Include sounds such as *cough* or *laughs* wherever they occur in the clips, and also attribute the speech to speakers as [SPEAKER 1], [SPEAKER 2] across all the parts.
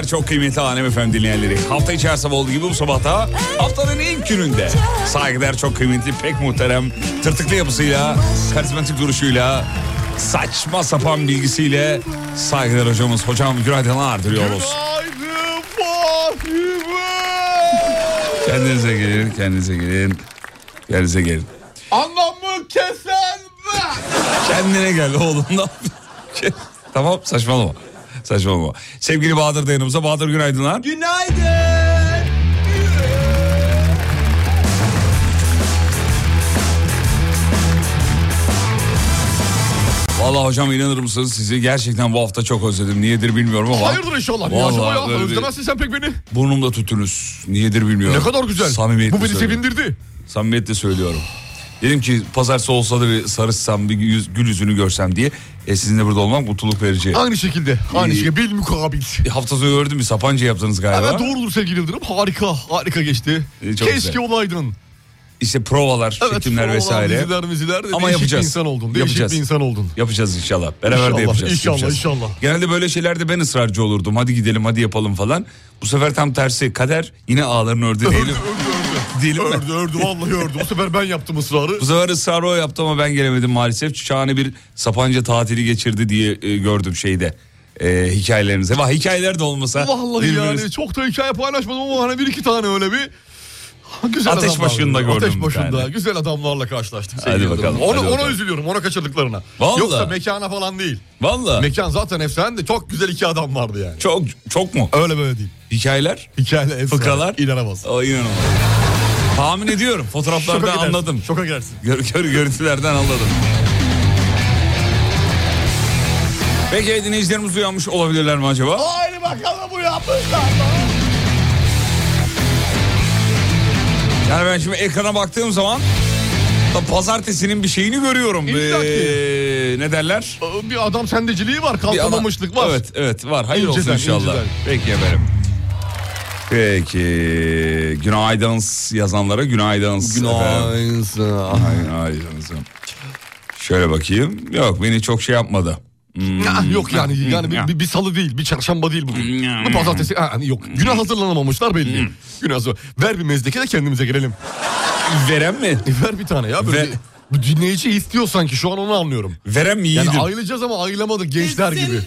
[SPEAKER 1] Beyler
[SPEAKER 2] çok
[SPEAKER 1] kıymetli FM dinleyenleri. Hafta içi her sabah olduğu gibi bu sabahta haftanın ilk gününde. Saygıdeğer çok kıymetli, pek muhterem, tırtıklı yapısıyla, karizmatik duruşuyla, saçma sapan bilgisiyle saygıdeğer hocamız. Hocam günaydınlar diliyoruz. Kendinize gelin, kendinize gelin. Kendinize gelin.
[SPEAKER 3] Anlamı kesen ben
[SPEAKER 1] Kendine gel oğlum ne yapıyorsun? tamam saçmalama. Saçmalama. Sevgili Bahadır da yanımızda. Bahadır günaydınlar.
[SPEAKER 3] Günaydın
[SPEAKER 1] Vallahi hocam inanır mısınız sizi gerçekten bu hafta çok özledim. Niyedir bilmiyorum ama.
[SPEAKER 3] Hayırdır inşallah
[SPEAKER 1] Vallahi
[SPEAKER 3] ya
[SPEAKER 1] böyle bir-
[SPEAKER 3] Özlemezsin sen pek beni
[SPEAKER 1] Burnumda tütünüz. Niyedir bilmiyorum.
[SPEAKER 3] Ne kadar güzel
[SPEAKER 1] Samimiyetle
[SPEAKER 3] Bu beni
[SPEAKER 1] söylüyorum.
[SPEAKER 3] sevindirdi
[SPEAKER 1] Samimiyetle söylüyorum. Dedim ki pazartesi olsa da bir sarışsam bir yüz, gül yüzünü görsem diye. E sizin de burada olmak mutluluk verici.
[SPEAKER 3] Aynı şekilde aynı şekilde bil mukabil
[SPEAKER 1] hafta sonu gördüm bir Sapanca yaptınız galiba.
[SPEAKER 3] Evet doğrudur sevgili Yıldırım harika harika geçti
[SPEAKER 1] çok
[SPEAKER 3] Keşke
[SPEAKER 1] güzel.
[SPEAKER 3] olaydın
[SPEAKER 1] İşte provalar,
[SPEAKER 3] Evet
[SPEAKER 1] çekimler
[SPEAKER 3] provalar,
[SPEAKER 1] vesaire.
[SPEAKER 3] Diziler miziler
[SPEAKER 1] Ama
[SPEAKER 3] değişik
[SPEAKER 1] yapacağız.
[SPEAKER 3] bir insan oldun Değişik
[SPEAKER 1] Yapacağız.
[SPEAKER 3] bir insan oldun
[SPEAKER 1] Yapacağız inşallah. Beraber
[SPEAKER 3] İnşallah,
[SPEAKER 1] de yapacağız.
[SPEAKER 3] inşallah,
[SPEAKER 1] yapacağız.
[SPEAKER 3] inşallah.
[SPEAKER 1] Genelde böyle şeylerde ben ısrarcı olurdum. Hadi gidelim hadi yapalım falan. Bu sefer tam tersi kader yine ağların ördü *laughs*
[SPEAKER 3] Öldü
[SPEAKER 1] değilim. Diyelim mi?
[SPEAKER 4] Ördü ördü vallahi ördü. Bu sefer ben yaptım ısrarı.
[SPEAKER 1] Bu sefer ısrarı o yaptı ama ben gelemedim maalesef. Şahane bir Sapanca tatili geçirdi diye e, gördüm şeyde. E, hikayelerinize. Vah hikayeler de olmasa.
[SPEAKER 4] Vallahi
[SPEAKER 1] birbiriniz-
[SPEAKER 4] yani çok da hikaye paylaşmadım ama hani bir iki tane öyle bir güzel
[SPEAKER 1] Ateş
[SPEAKER 4] adamlar
[SPEAKER 1] başında gördüm
[SPEAKER 4] Ateş başında
[SPEAKER 1] tane.
[SPEAKER 4] güzel adamlarla karşılaştık.
[SPEAKER 1] Hadi bakalım.
[SPEAKER 4] Ona,
[SPEAKER 1] hadi
[SPEAKER 4] ona
[SPEAKER 1] bakalım.
[SPEAKER 4] üzülüyorum ona kaçırdıklarına.
[SPEAKER 1] Vallahi.
[SPEAKER 4] Yoksa mekana falan değil.
[SPEAKER 1] Valla.
[SPEAKER 4] Mekan zaten efsane de çok güzel iki adam vardı yani.
[SPEAKER 1] Çok çok mu?
[SPEAKER 4] Öyle böyle değil.
[SPEAKER 1] Hikayeler?
[SPEAKER 4] Hikayeler efsane.
[SPEAKER 1] Fıkralar?
[SPEAKER 4] İnanamazsın.
[SPEAKER 1] O inanılmaz. Tahmin ediyorum.
[SPEAKER 4] Şoka
[SPEAKER 1] Fotoğraflardan
[SPEAKER 4] gidersin,
[SPEAKER 1] anladım.
[SPEAKER 4] Şoka girersin.
[SPEAKER 1] Gör, gör, görüntülerden anladım. Peki dinleyicilerimiz uyanmış olabilirler mi acaba?
[SPEAKER 4] Haydi bakalım bu yapmışlar.
[SPEAKER 1] Yani ben şimdi ekrana baktığım zaman da pazartesinin bir şeyini görüyorum.
[SPEAKER 4] İlla ki.
[SPEAKER 1] Ee, ne derler?
[SPEAKER 4] Bir adam sendeciliği var, kalkamamışlık var.
[SPEAKER 1] Evet evet var. Hayır olsun
[SPEAKER 4] İnceden,
[SPEAKER 1] inşallah.
[SPEAKER 4] inceden.
[SPEAKER 1] Peki efendim. Peki. Günaydın yazanlara günaydın. efendim. Günaydın. Şöyle bakayım. Yok beni çok şey yapmadı. Hmm.
[SPEAKER 4] Ya, yok yani yani
[SPEAKER 1] Ya.
[SPEAKER 4] bir, bir, bir salı değil, bir çarşamba değil bugün.
[SPEAKER 1] Ya.
[SPEAKER 4] Bu pazartesi ha, yok. Günah hazırlanamamışlar belli.
[SPEAKER 1] Hmm.
[SPEAKER 4] Günah hazır. Ver bir mezdeke de kendimize gelelim.
[SPEAKER 1] Verem mi?
[SPEAKER 4] E, ver bir tane ya. Böyle
[SPEAKER 1] Ver.
[SPEAKER 4] bir- bu dinleyici istiyor sanki şu an onu anlıyorum.
[SPEAKER 1] Verem mi yiğidim?
[SPEAKER 4] Yani ayılacağız ama ayılamadık gençler gibi.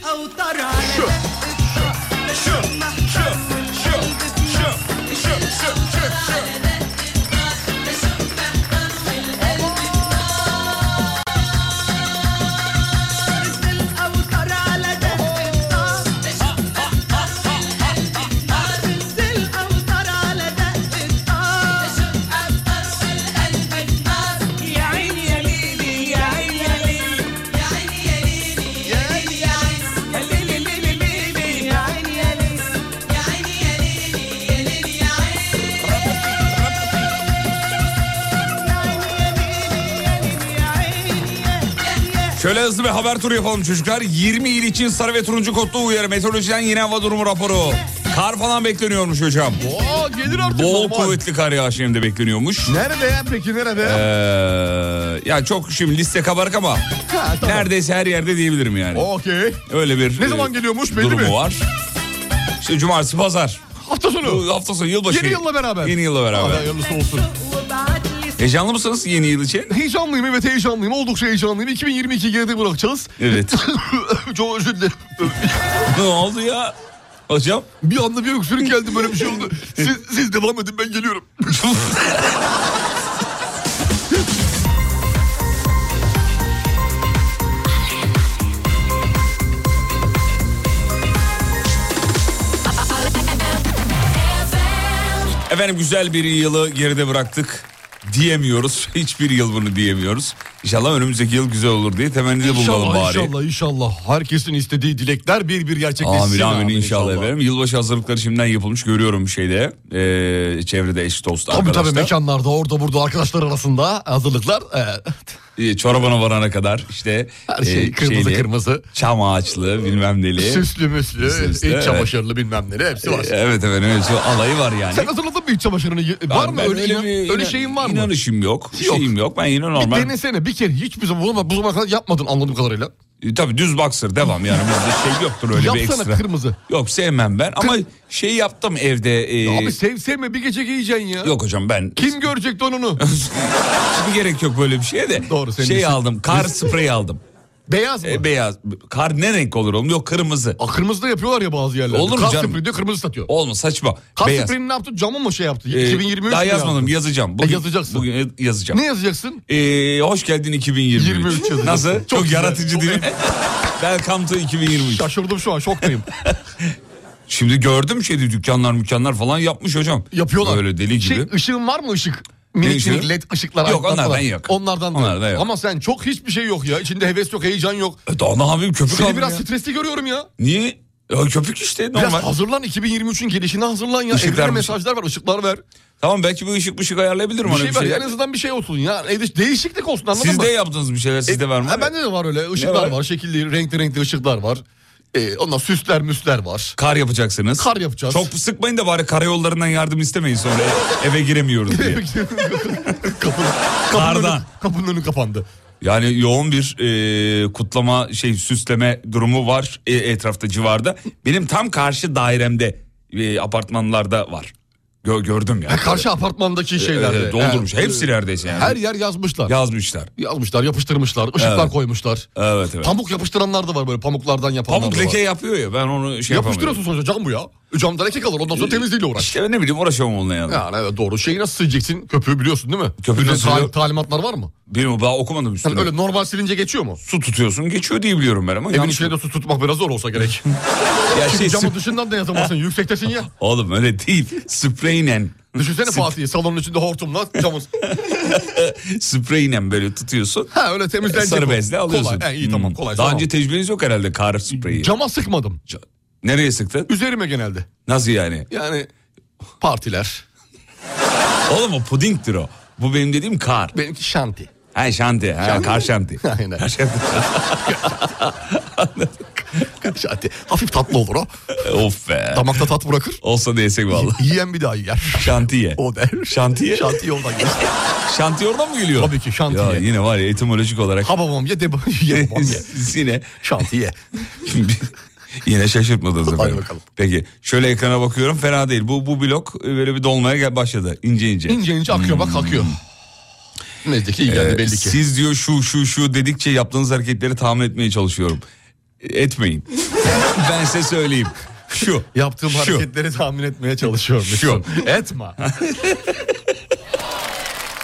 [SPEAKER 1] Şöyle hızlı bir haber turu yapalım çocuklar. 20 il için sarı ve turuncu kodlu uyarı. Meteorolojiden yeni hava durumu raporu. Kar falan bekleniyormuş hocam.
[SPEAKER 4] Oo gelir artık
[SPEAKER 1] Bol
[SPEAKER 4] normal.
[SPEAKER 1] kuvvetli kar yağışı hem de bekleniyormuş.
[SPEAKER 4] Nerede ya peki nerede?
[SPEAKER 1] Ee, ya çok şimdi liste kabarık ama
[SPEAKER 4] Ha, tamam.
[SPEAKER 1] neredeyse her yerde diyebilirim yani.
[SPEAKER 4] Okey.
[SPEAKER 1] Öyle bir
[SPEAKER 4] Ne
[SPEAKER 1] e,
[SPEAKER 4] zaman geliyormuş belli
[SPEAKER 1] durumu
[SPEAKER 4] mi?
[SPEAKER 1] var. İşte cumartesi pazar.
[SPEAKER 4] Hafta sonu.
[SPEAKER 1] Bu hafta sonu yılbaşı.
[SPEAKER 4] Yeni yılla beraber.
[SPEAKER 1] Yeni yılla
[SPEAKER 4] Hadi
[SPEAKER 1] beraber.
[SPEAKER 4] hayırlısı olsun.
[SPEAKER 1] Heyecanlı mısınız yeni yıl için?
[SPEAKER 4] Heyecanlıyım evet heyecanlıyım. Oldukça heyecanlıyım. 2022 geride bırakacağız.
[SPEAKER 1] Evet. *laughs*
[SPEAKER 4] Çok özür dilerim. *laughs*
[SPEAKER 1] ne oldu ya? Hocam?
[SPEAKER 4] Bir anda bir öksürük geldi böyle bir şey oldu. Siz, siz devam edin ben geliyorum.
[SPEAKER 1] Efendim güzel bir yılı geride bıraktık diyemiyoruz. *laughs* Hiçbir yıl bunu diyemiyoruz. İnşallah önümüzdeki yıl güzel olur diye temennide bulunalım
[SPEAKER 4] İnşallah
[SPEAKER 1] bari.
[SPEAKER 4] inşallah inşallah. Herkesin istediği dilekler bir bir gerçekleşsin.
[SPEAKER 1] Amin amin
[SPEAKER 4] Amin
[SPEAKER 1] inşallah, efendim. Yılbaşı hazırlıkları şimdiden yapılmış görüyorum şeyde. Ee, çevrede eş dost
[SPEAKER 4] Tabii
[SPEAKER 1] arkadaşlar.
[SPEAKER 4] tabii mekanlarda orada burada arkadaşlar arasında hazırlıklar. e,
[SPEAKER 1] Ee, çorabına varana kadar işte.
[SPEAKER 4] her şey
[SPEAKER 1] e,
[SPEAKER 4] kırmızı
[SPEAKER 1] şeyli,
[SPEAKER 4] kırmızı.
[SPEAKER 1] Çam ağaçlı bilmem neli.
[SPEAKER 4] Süslü müslü,
[SPEAKER 1] Süslü,
[SPEAKER 4] iç
[SPEAKER 1] evet.
[SPEAKER 4] çamaşırlı bilmem ne hepsi var.
[SPEAKER 1] Ee, Evet efendim evet, şu alayı var yani.
[SPEAKER 4] Sen hazırladın mı iç çamaşırını? Var mı öyle, inan-
[SPEAKER 1] bir
[SPEAKER 4] öyle şeyin var mı?
[SPEAKER 1] İnanışım yok.
[SPEAKER 4] Yok.
[SPEAKER 1] Şeyim yok. Ben yine
[SPEAKER 4] Bir
[SPEAKER 1] normal.
[SPEAKER 4] denesene bir kere hiçbir zaman bu zamana, bu zamana kadar yapmadın anladığım kadarıyla.
[SPEAKER 1] E, Tabii düz boxer devam yani bizde şey yoktur öyle bir
[SPEAKER 4] Yapsana
[SPEAKER 1] ekstra.
[SPEAKER 4] kırmızı.
[SPEAKER 1] Yok sevmem ben ama şey yaptım evde. e,
[SPEAKER 4] Abi sev sevme bir gece giyeceksin ya.
[SPEAKER 1] yok hocam ben.
[SPEAKER 4] Kim görecekti onu? *laughs*
[SPEAKER 1] Hiçbir gerek yok böyle bir şeye de.
[SPEAKER 4] Doğru, senin
[SPEAKER 1] Şey
[SPEAKER 4] için.
[SPEAKER 1] aldım kar spreyi aldım.
[SPEAKER 4] Beyaz mı?
[SPEAKER 1] E, beyaz. Kar ne renk olur oğlum? Yok kırmızı.
[SPEAKER 4] Aa, kırmızı da yapıyorlar ya bazı yerlerde.
[SPEAKER 1] Olur mu
[SPEAKER 4] Kar
[SPEAKER 1] canım?
[SPEAKER 4] diyor kırmızı satıyor.
[SPEAKER 1] Olma saçma.
[SPEAKER 4] Kar
[SPEAKER 1] beyaz.
[SPEAKER 4] spreyini ne yaptı? Camı mı şey yaptı?
[SPEAKER 1] E,
[SPEAKER 4] 2023
[SPEAKER 1] daha yazmadım
[SPEAKER 4] yaptı?
[SPEAKER 1] yazacağım. Bugün,
[SPEAKER 4] yazacaksın.
[SPEAKER 1] Bugün yazacağım.
[SPEAKER 4] Ne yazacaksın?
[SPEAKER 1] E, hoş geldin 2023.
[SPEAKER 4] 23 yazacaksın.
[SPEAKER 1] Nasıl? Çok,
[SPEAKER 4] Çok güzel,
[SPEAKER 1] yaratıcı
[SPEAKER 4] çok
[SPEAKER 1] değil mi? *laughs* Welcome to 2023.
[SPEAKER 4] Şaşırdım şu an şoktayım. *laughs*
[SPEAKER 1] Şimdi gördüm şeydi dükkanlar mükkanlar falan yapmış hocam.
[SPEAKER 4] Yapıyorlar.
[SPEAKER 1] Böyle deli gibi.
[SPEAKER 4] Şey, ışığın var mı ışık? Minik minik led ışıklar.
[SPEAKER 1] Yok, onlardan yok.
[SPEAKER 4] Onlardan da
[SPEAKER 1] Onlardan
[SPEAKER 4] yok.
[SPEAKER 1] yok.
[SPEAKER 4] Ama sen çok hiçbir şey yok ya. İçinde heves yok, heyecan yok.
[SPEAKER 1] E, daha ne yapayım köpük
[SPEAKER 4] Seni biraz
[SPEAKER 1] ya.
[SPEAKER 4] stresli görüyorum ya.
[SPEAKER 1] Niye? Ya köpük işte
[SPEAKER 4] Biraz
[SPEAKER 1] normal.
[SPEAKER 4] hazırlan 2023'ün gelişine hazırlan ya.
[SPEAKER 1] Işıklar
[SPEAKER 4] Evrene
[SPEAKER 1] mı?
[SPEAKER 4] mesajlar ver, ışıklar ver.
[SPEAKER 1] Tamam belki bir ışık ışık ayarlayabilirim.
[SPEAKER 4] Bir şey
[SPEAKER 1] bir
[SPEAKER 4] ver.
[SPEAKER 1] şeyler.
[SPEAKER 4] En azından bir şey olsun ya. E, Değişiklik olsun anladın
[SPEAKER 1] Siz
[SPEAKER 4] mı?
[SPEAKER 1] de yaptınız bir şeyler sizde var mı?
[SPEAKER 4] Ha, bende de var öyle. Işıklar
[SPEAKER 1] var?
[SPEAKER 4] var? şekilli, renkli renkli ışıklar var. Ee, ondan süsler müsler var.
[SPEAKER 1] Kar yapacaksınız.
[SPEAKER 4] Kar yapacağız.
[SPEAKER 1] Çok sıkmayın da bari karayollarından yardım istemeyin sonra *laughs* eve giremiyoruz diye.
[SPEAKER 4] kapının, kapının, önü, kapının önü kapandı.
[SPEAKER 1] Yani yoğun bir e, kutlama şey süsleme durumu var e, etrafta civarda. Benim tam karşı dairemde e, apartmanlarda var. Gö- gördüm ya.
[SPEAKER 4] Karşı apartmandaki şeylerde.
[SPEAKER 1] Evet, doldurmuş.
[SPEAKER 4] Ha,
[SPEAKER 1] Hepsi neredeyse yani.
[SPEAKER 4] Her yer yazmışlar.
[SPEAKER 1] Yazmışlar.
[SPEAKER 4] Yazmışlar, yapıştırmışlar, ışıklar
[SPEAKER 1] Evet.
[SPEAKER 4] koymuşlar.
[SPEAKER 1] Evet evet.
[SPEAKER 4] Pamuk yapıştıranlar da var böyle pamuklardan yapanlar
[SPEAKER 1] Pamuk
[SPEAKER 4] da var.
[SPEAKER 1] leke yapıyor ya ben onu şey.
[SPEAKER 4] Yapıştırıyorsun sonuçta cam bu ya. Camda leke kalır ondan sonra temizliğiyle uğraş.
[SPEAKER 1] İşte ne bileyim uğraşamam onunla yani.
[SPEAKER 4] Yani evet doğru. Şeyi nasıl sileceksin? Köpüğü biliyorsun değil mi?
[SPEAKER 1] Köpüğü nasıl
[SPEAKER 4] tal- talimatlar var mı?
[SPEAKER 1] Bilmiyorum ben okumadım üstüne.
[SPEAKER 4] Hani öyle normal silince geçiyor mu?
[SPEAKER 1] Su tutuyorsun geçiyor diye biliyorum ben ama.
[SPEAKER 4] Evin
[SPEAKER 1] yanlış
[SPEAKER 4] içine de su tutmak biraz zor olsa gerek. *laughs* *laughs*
[SPEAKER 1] Ya şey,
[SPEAKER 4] camın
[SPEAKER 1] sp-
[SPEAKER 4] dışından da yazamazsın. *laughs* Yüksektesin ya.
[SPEAKER 1] Oğlum öyle değil. Spreyle.
[SPEAKER 4] Düşünsene Fatih'i salonun içinde hortumla camın.
[SPEAKER 1] Spreyle böyle tutuyorsun.
[SPEAKER 4] Ha öyle temizlenecek.
[SPEAKER 1] Sarı bezle alıyorsun.
[SPEAKER 4] Kolay. He, iyi tamam
[SPEAKER 1] Hmm.
[SPEAKER 4] kolay.
[SPEAKER 1] Daha
[SPEAKER 4] tamam.
[SPEAKER 1] önce tecrübeniz yok herhalde kar spreyi.
[SPEAKER 4] Cama sıkmadım.
[SPEAKER 1] Ca- Nereye sıktın?
[SPEAKER 4] Üzerime genelde.
[SPEAKER 1] Nasıl yani?
[SPEAKER 4] Yani partiler.
[SPEAKER 1] Oğlum o pudingdir o. Bu benim dediğim kar.
[SPEAKER 4] Benimki şanti.
[SPEAKER 1] Ha şanti. Ha,
[SPEAKER 4] Şanti.
[SPEAKER 1] kar şanti.
[SPEAKER 4] Aynen.
[SPEAKER 1] Kar şanti.
[SPEAKER 4] şanti. Hafif tatlı olur o.
[SPEAKER 1] of be.
[SPEAKER 4] Damakta tat bırakır.
[SPEAKER 1] Olsa da yesek valla.
[SPEAKER 4] Yiyen bir daha yer.
[SPEAKER 1] Şantiye.
[SPEAKER 4] O der.
[SPEAKER 1] Şantiye?
[SPEAKER 4] Şantiye oradan geçti.
[SPEAKER 1] Şantiye oradan mı geliyor?
[SPEAKER 4] Tabii ki şantiye.
[SPEAKER 1] Ya yine var ya etimolojik olarak.
[SPEAKER 4] Ha babam ye de ye *laughs* babam ye.
[SPEAKER 1] yine
[SPEAKER 4] Şantiye. *laughs*
[SPEAKER 1] Yine şaşırtmadınız
[SPEAKER 4] Hadi
[SPEAKER 1] efendim.
[SPEAKER 4] bakalım.
[SPEAKER 1] Peki şöyle ekrana bakıyorum fena değil. Bu bu blok e, böyle bir dolmaya gel başladı ince ince.
[SPEAKER 4] İnce ince akıyor bak akıyor. Nezdeki iyi geldi
[SPEAKER 1] Ee,
[SPEAKER 4] belli ki.
[SPEAKER 1] Siz diyor şu şu şu dedikçe yaptığınız hareketleri tahmin etmeye çalışıyorum. Etmeyin. *laughs* ben size söyleyeyim. Şu.
[SPEAKER 4] Yaptığım
[SPEAKER 1] şu.
[SPEAKER 4] hareketleri tahmin etmeye çalışıyorum.
[SPEAKER 1] Şu.
[SPEAKER 4] Etme. *laughs*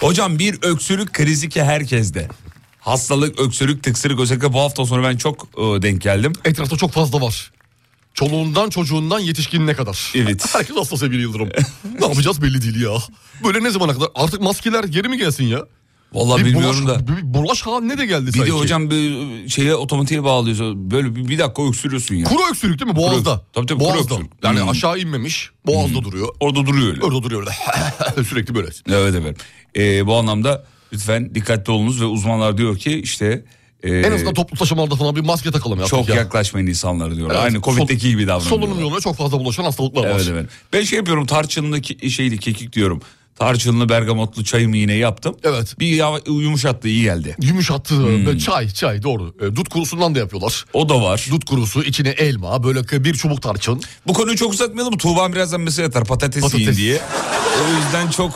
[SPEAKER 1] Hocam bir öksürük krizi ki herkeste. Hastalık, öksürük, tıksırık özellikle bu hafta sonu ben çok e, denk geldim.
[SPEAKER 4] Etrafta çok fazla var. Çoluğundan çocuğundan yetişkinine kadar.
[SPEAKER 1] Evet. *laughs*
[SPEAKER 4] Herkes hasta sevgili Yıldırım. ne yapacağız belli değil ya. Böyle ne zamana kadar? Artık maskeler geri mi gelsin ya?
[SPEAKER 1] Vallahi
[SPEAKER 4] bir
[SPEAKER 1] bilmiyorum
[SPEAKER 4] bulaş,
[SPEAKER 1] da.
[SPEAKER 4] Bir bulaş haline de geldi
[SPEAKER 1] Bir
[SPEAKER 4] sanki.
[SPEAKER 1] de hocam bir şeye otomatiğe bağlıyorsun. Böyle bir, bir dakika öksürüyorsun ya.
[SPEAKER 4] Kuru öksürük değil mi? Boğazda.
[SPEAKER 1] Tabii tabii, kuru
[SPEAKER 4] Boğazda.
[SPEAKER 1] öksürük.
[SPEAKER 4] Yani
[SPEAKER 1] Hmm.
[SPEAKER 4] aşağı inmemiş. Boğazda duruyor.
[SPEAKER 1] Orada duruyor öyle.
[SPEAKER 4] Orada duruyor öyle. *laughs* Sürekli böyle.
[SPEAKER 1] Evet efendim. Ee, bu anlamda lütfen dikkatli olunuz ve uzmanlar diyor ki işte e,
[SPEAKER 4] En azından toplu taşımalarda falan bir maske takalım ya.
[SPEAKER 1] çok
[SPEAKER 4] ya.
[SPEAKER 1] yaklaşmayın insanlara diyorlar.
[SPEAKER 4] Evet,
[SPEAKER 1] Aynı Covid'deki
[SPEAKER 4] sol-
[SPEAKER 1] gibi davranıyorlar.
[SPEAKER 4] Solunum yoluna çok fazla bulaşan hastalıklar var.
[SPEAKER 1] Evet evet. Ben şey yapıyorum tarçınlı ke- şeyli kekik diyorum. Tarçınlı bergamotlu çayımı yine yaptım.
[SPEAKER 4] Evet.
[SPEAKER 1] Bir yumuşattı iyi geldi.
[SPEAKER 4] Yumuşattı.
[SPEAKER 1] Hmm.
[SPEAKER 4] Çay çay doğru. E, dut kurusundan da yapıyorlar.
[SPEAKER 1] O da var.
[SPEAKER 4] Dut kurusu içine elma böyle bir çubuk tarçın.
[SPEAKER 1] Bu konuyu çok uzatmayalım. Tuğba birazdan mesaj atar patates,
[SPEAKER 4] Patates.
[SPEAKER 1] yiyin diye. O yüzden çok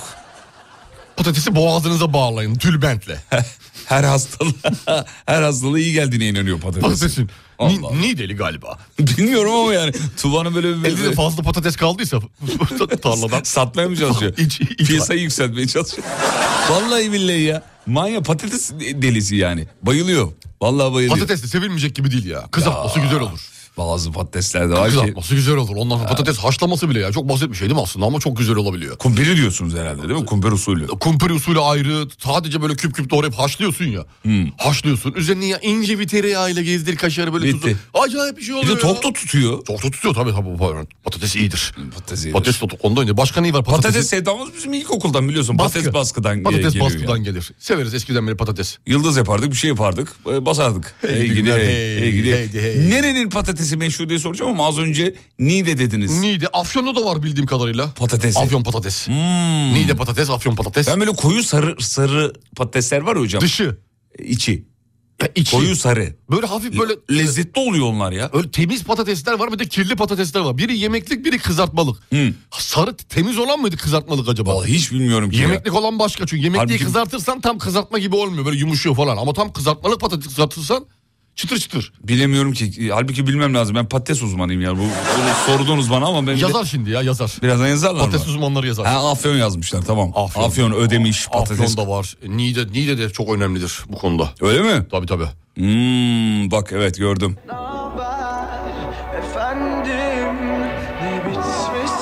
[SPEAKER 4] Patatesi boğazınıza bağlayın tülbentle. *laughs*
[SPEAKER 1] her hastalığa her hastalığa iyi geldiğine inanıyor patates.
[SPEAKER 4] Patatesin. Ni. Nideli galiba.
[SPEAKER 1] Bilmiyorum ama yani Tuğba'nın böyle bir,
[SPEAKER 4] Elde de fazla patates kaldıysa *laughs* tarladan.
[SPEAKER 1] satmaya mı çalışıyor? *laughs*
[SPEAKER 4] İç- iç
[SPEAKER 1] Piyasayı yükseltmeye çalışıyor. Vallahi billahi ya. Manya patates delisi yani. Bayılıyor. Vallahi bayılıyor.
[SPEAKER 4] Patates de sevilmeyecek gibi değil ya. Kızartması güzel olur.
[SPEAKER 1] Bazı patatesler de var ki.
[SPEAKER 4] Kızartması güzel olur. Ondan sonra patates haşlaması bile ya. Çok basit bir şey değil mi aslında ama çok güzel olabiliyor.
[SPEAKER 1] Kumpiri diyorsunuz herhalde değil mi? Kumpir usulü.
[SPEAKER 4] Kumpir usulü ayrı. Sadece böyle küp küp doğrayıp haşlıyorsun ya. Haşlıyorsun. Üzerine ya ince bir tereyağıyla gezdir kaşarı böyle
[SPEAKER 1] Bitti.
[SPEAKER 4] tuzu. Acayip bir şey
[SPEAKER 1] Bir
[SPEAKER 4] oluyor
[SPEAKER 1] de
[SPEAKER 4] ya.
[SPEAKER 1] da tutuyor.
[SPEAKER 4] Tok da tutuyor tabii tabii. Patates iyidir.
[SPEAKER 1] Patates,
[SPEAKER 4] Patates de ondan önce. Başka neyi var? Patates,
[SPEAKER 1] Patates sevdamız bizim ilkokuldan biliyorsun. Patates baskıdan
[SPEAKER 4] Patates
[SPEAKER 1] geliyor
[SPEAKER 4] baskıdan
[SPEAKER 1] yani.
[SPEAKER 4] gelir. Severiz eskiden beri patates.
[SPEAKER 1] Yıldız yapardık bir şey yapardık e, basardık.
[SPEAKER 4] Hey
[SPEAKER 1] gidi hey,
[SPEAKER 4] hey,
[SPEAKER 1] gidi.
[SPEAKER 4] hey.
[SPEAKER 1] Nerenin patatesi meşhur diye soracağım ama az önce Niğde dediniz.
[SPEAKER 4] Niğde, Afyon'da da var bildiğim kadarıyla.
[SPEAKER 1] Patatesi.
[SPEAKER 4] Afyon patates.
[SPEAKER 1] Hmm.
[SPEAKER 4] Niğde patates, Afyon patates.
[SPEAKER 1] Ben böyle koyu sarı sarı patatesler var ya hocam.
[SPEAKER 4] Dışı.
[SPEAKER 1] içi.
[SPEAKER 4] Ya içi.
[SPEAKER 1] Koyu sarı.
[SPEAKER 4] Böyle hafif böyle
[SPEAKER 1] Lezzetli oluyor onlar ya.
[SPEAKER 4] Öyle temiz patatesler var bir de kirli patatesler var. Biri yemeklik biri kızartmalık. Sarı temiz olan mıydı kızartmalık acaba?
[SPEAKER 1] Vallahi hiç bilmiyorum ki. ya.
[SPEAKER 4] Yemeklik olan başka çünkü yemekliği
[SPEAKER 1] Halbuki-
[SPEAKER 4] kızartırsan tam kızartma gibi olmuyor böyle yumuşuyor falan. Ama tam kızartmalık patates kızartırsan çıtır çıtır.
[SPEAKER 1] Bilemiyorum ki. Halbuki bilmem lazım. Ben patates uzmanıyım ya. Bu, bunu sordunuz bana ama ben bir de-
[SPEAKER 4] Yazar şimdi ya yazar.
[SPEAKER 1] birazdan yazarlar
[SPEAKER 4] Patates
[SPEAKER 1] mı?
[SPEAKER 4] uzmanları yazar.
[SPEAKER 1] Ha, Afyon yazmışlar tamam.
[SPEAKER 4] Afyon.
[SPEAKER 1] Afyon, ödemiş patates.
[SPEAKER 4] Afyon da var. Niğde, Niğde de çok önemlidir bu konuda.
[SPEAKER 1] Öyle mi?
[SPEAKER 4] Tabii tabii.
[SPEAKER 1] Hmm, bak evet gördüm.
[SPEAKER 3] Efendim ne bitmesi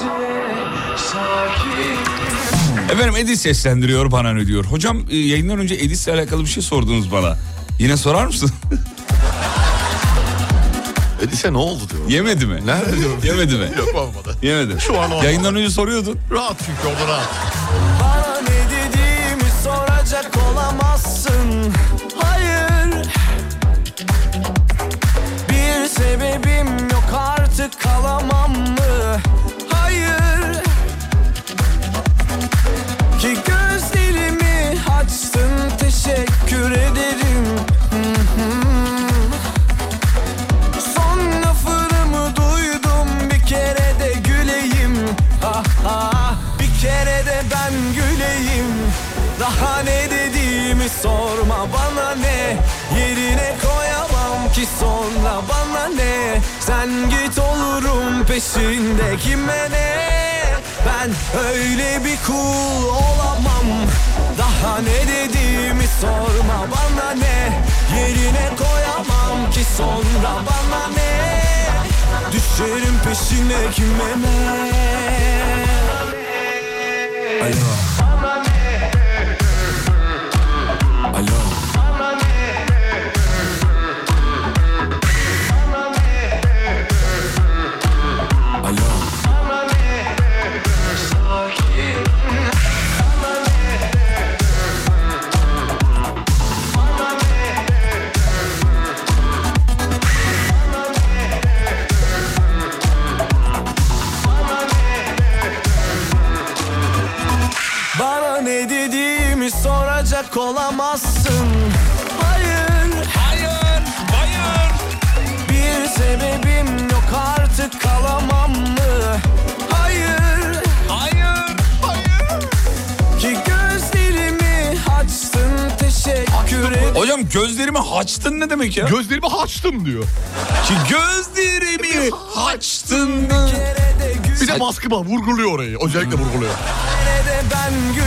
[SPEAKER 3] sakin
[SPEAKER 1] Efendim Edis seslendiriyor bana ne diyor. Hocam e, yayından önce Edis'le alakalı bir şey sordunuz bana. Yine sorar mısın? *laughs*
[SPEAKER 4] Edise ne oldu diyor.
[SPEAKER 1] Yemedi mi?
[SPEAKER 4] Nerede diyorum. *laughs*
[SPEAKER 1] Yemedi mi?
[SPEAKER 4] Yok olmadı.
[SPEAKER 1] Yemedi.
[SPEAKER 4] Şu an olmadı.
[SPEAKER 1] Yayından önce soruyordun.
[SPEAKER 4] Rahat çünkü orada rahat.
[SPEAKER 3] Bana ne dediğimi soracak olamazsın Hayır Bir sebebim yok artık kalamam mı? Hayır Ki gözlerimi açtın teşekkür ederim sorma bana ne? Yerine koyamam ki
[SPEAKER 5] sonra bana ne? Sen git olurum peşinde kime ne? Ben öyle bir kul olamam. Daha ne dediğimi sorma bana ne? Yerine koyamam ki sonra bana ne? Düşerim peşine kime ne? Alo. Dediğimi soracak olamazsın Hayır
[SPEAKER 1] Hayır, hayır.
[SPEAKER 5] bir sebebim yok artık kalamam mı? Hayır
[SPEAKER 1] Hayır, hayır.
[SPEAKER 5] ki gözlerimi açtın teşekkür ederim
[SPEAKER 1] Hocam gözlerimi haçtın ne demek ya?
[SPEAKER 4] Gözlerimi açtım diyor.
[SPEAKER 1] Ki gözlerimi haçtın.
[SPEAKER 4] Bir de baskı var vurguluyor orayı. Özellikle vurguluyor.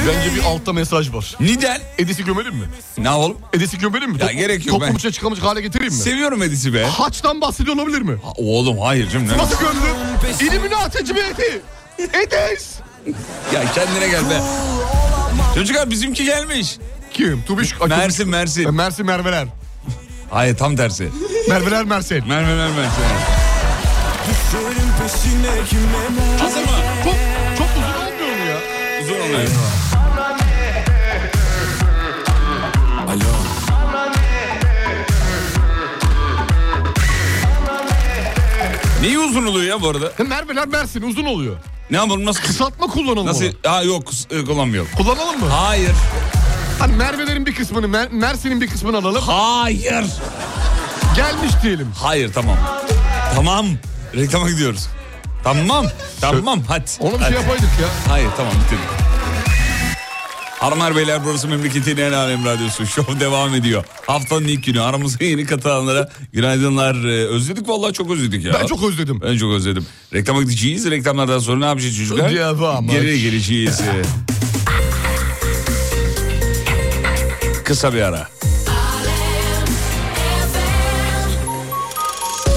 [SPEAKER 4] Bence bir altta mesaj var.
[SPEAKER 1] Nidel.
[SPEAKER 4] Edis'i gömelim mi?
[SPEAKER 1] Ne yapalım?
[SPEAKER 4] Edis'i gömelim mi?
[SPEAKER 1] Ya gerek yok,
[SPEAKER 4] Toplum
[SPEAKER 1] ben-
[SPEAKER 4] içine çıkamayacak hale getireyim mi?
[SPEAKER 1] Seviyorum Edis'i be.
[SPEAKER 4] Haçtan bahsediyor olabilir mi?
[SPEAKER 1] Ha, Oğlum hayır canım. ne-
[SPEAKER 4] Nasıl gömdün? İlluminati cimriyeti. Edis.
[SPEAKER 1] Ya kendine gel be. Çocuklar bizimki gelmiş.
[SPEAKER 4] Kim? Tubiş.
[SPEAKER 1] Mersin
[SPEAKER 4] Tubiş- E,
[SPEAKER 1] Mersin.
[SPEAKER 4] Mersin Merveler.
[SPEAKER 1] Hayır tam tersi.
[SPEAKER 4] Merveler Mersin.
[SPEAKER 1] Merve Merve Mersin.
[SPEAKER 5] Düşerim peşine kime ne
[SPEAKER 1] Hazır mı?
[SPEAKER 4] Çok, çok uzun olmuyor mu ya?
[SPEAKER 1] Uzun oluyor.
[SPEAKER 5] Alo
[SPEAKER 1] Neyi uzun oluyor ya bu arada?
[SPEAKER 4] Hem Merveler Mersin uzun oluyor.
[SPEAKER 1] Ne yapalım nasıl?
[SPEAKER 4] Kısaltma kullanalım
[SPEAKER 1] Nasıl?
[SPEAKER 4] onu.
[SPEAKER 1] Aa yok e, kullanmıyorum.
[SPEAKER 4] Kullanalım mı?
[SPEAKER 1] Hayır.
[SPEAKER 4] Hani Merve'lerin bir kısmını, Mer- Mersin'in bir kısmını alalım.
[SPEAKER 1] Hayır.
[SPEAKER 4] Gelmiş diyelim.
[SPEAKER 1] Hayır tamam. Tamam. Reklama gidiyoruz. Tamam. Tamam hadi.
[SPEAKER 4] Ona bir
[SPEAKER 1] Hadi.
[SPEAKER 4] şey yapaydık ya.
[SPEAKER 1] Hayır tamam bitirdik. Hanımlar beyler burası memleketin en alem radyosu. Şov devam ediyor. Haftanın ilk günü aramıza yeni katılanlara günaydınlar. Ee, özledik vallahi çok özledik ya.
[SPEAKER 4] Ben çok özledim.
[SPEAKER 1] Ben çok özledim. Reklama gideceğiz. Reklamlardan sonra ne yapacağız çocuklar?
[SPEAKER 4] Devam.
[SPEAKER 1] Geri geleceğiz. *laughs* Kısa bir ara.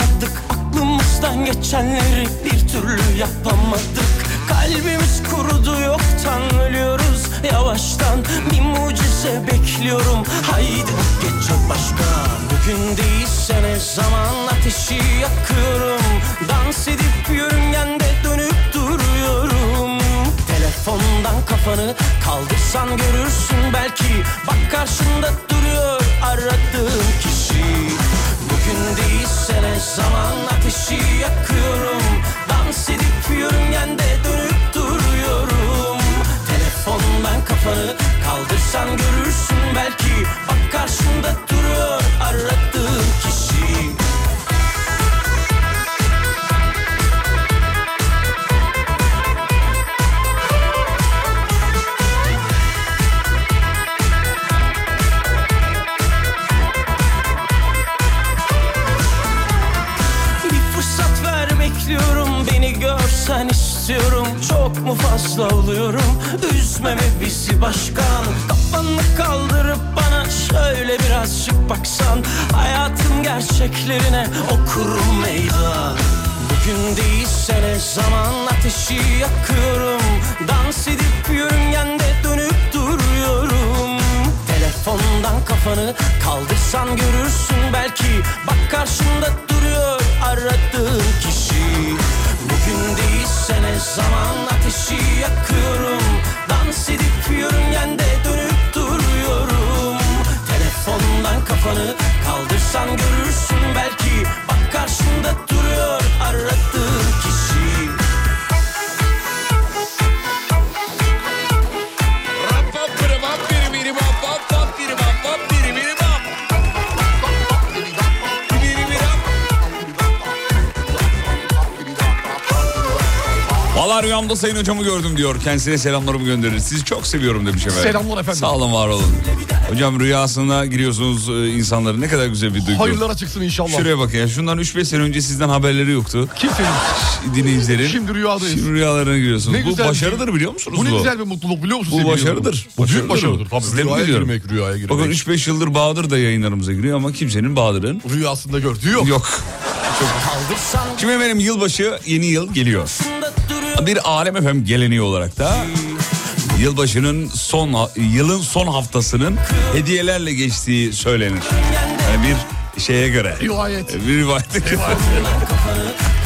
[SPEAKER 5] Bulamadık Aklımızdan geçenleri bir türlü yapamadık. Kalbimiz kurudu yoktan ölüyoruz yavaştan. Bir mucize bekliyorum. Haydi geçecek başka. Bugün değilse ne zaman ateşi yakıyorum. Dans edip yörüngende dönüp duruyorum. Telefondan kafanı kaldırsan görürsün belki. Bak karşında duruyor aradığım kişi Bugün değilse ne zaman ateşi yakıyorum. Dans edip yörüngende dönüp duruyorum. Telefondan kafanı kaldırsan görürsün belki. Bak karşında duruyor aradığım Çok mu fazla oluyorum? Üzmeme bizi başkan? Kafanı kaldırıp bana Şöyle birazcık baksan. Hayatın gerçeklerine okurum meydan. Bugün değilse ne zaman ateşi yakıyorum? Dans edip yörüngende dönüp duruyorum. Telefondan kafanı
[SPEAKER 3] Kaldırsan görürsün. Belki Bak karşında duruyor aradığın kişi değilse ne zaman ateşi yakıyorum. Dans edip yörüngende dönüp duruyorum. Telefondan kafanı kaldırsan görürsün belki
[SPEAKER 1] Valla rüyamda sayın hocamı gördüm diyor. Kendisine selamlarımı gönderir. Sizi çok seviyorum demiş efendim.
[SPEAKER 4] Selamlar efendim.
[SPEAKER 1] Sağ olun var olun. Hocam rüyasına giriyorsunuz e, insanların ne kadar güzel bir duygu.
[SPEAKER 4] Hayırlara çıksın inşallah.
[SPEAKER 1] Şuraya bakın ya şundan 3-5 sene önce sizden haberleri yoktu.
[SPEAKER 4] Kimsenin.
[SPEAKER 1] Dinleyicilerin.
[SPEAKER 4] Şimdi rüyadayız.
[SPEAKER 1] Şimdi rüyalarına giriyorsunuz.
[SPEAKER 4] Ne
[SPEAKER 1] bu
[SPEAKER 4] güzel
[SPEAKER 1] başarıdır
[SPEAKER 4] bir-
[SPEAKER 1] biliyor musunuz
[SPEAKER 4] Bu
[SPEAKER 1] bu?
[SPEAKER 4] ne güzel bir mutluluk biliyor musun?
[SPEAKER 1] Bu başarıdır.
[SPEAKER 4] Bu büyük başarıdır. Tabii
[SPEAKER 1] Sizleri
[SPEAKER 4] rüyaya
[SPEAKER 1] biliyorum.
[SPEAKER 4] girmek, rüyaya girmek.
[SPEAKER 1] Bakın 3-5 yıldır Bahadır da yayınlarımıza giriyor ama kimsenin Bahadır'ın
[SPEAKER 4] Rüyasında gördüğü yok.
[SPEAKER 1] yok.
[SPEAKER 3] Kaldırsan
[SPEAKER 1] Şimdi efendim yılbaşı yeni yıl geliyor. Bir alem efendim geleneği olarak da yılbaşının son yılın son haftasının hediyelerle geçtiği söylenir. Yani bir şeye göre.
[SPEAKER 4] Rivayet.
[SPEAKER 1] Bir rivayete göre. *laughs*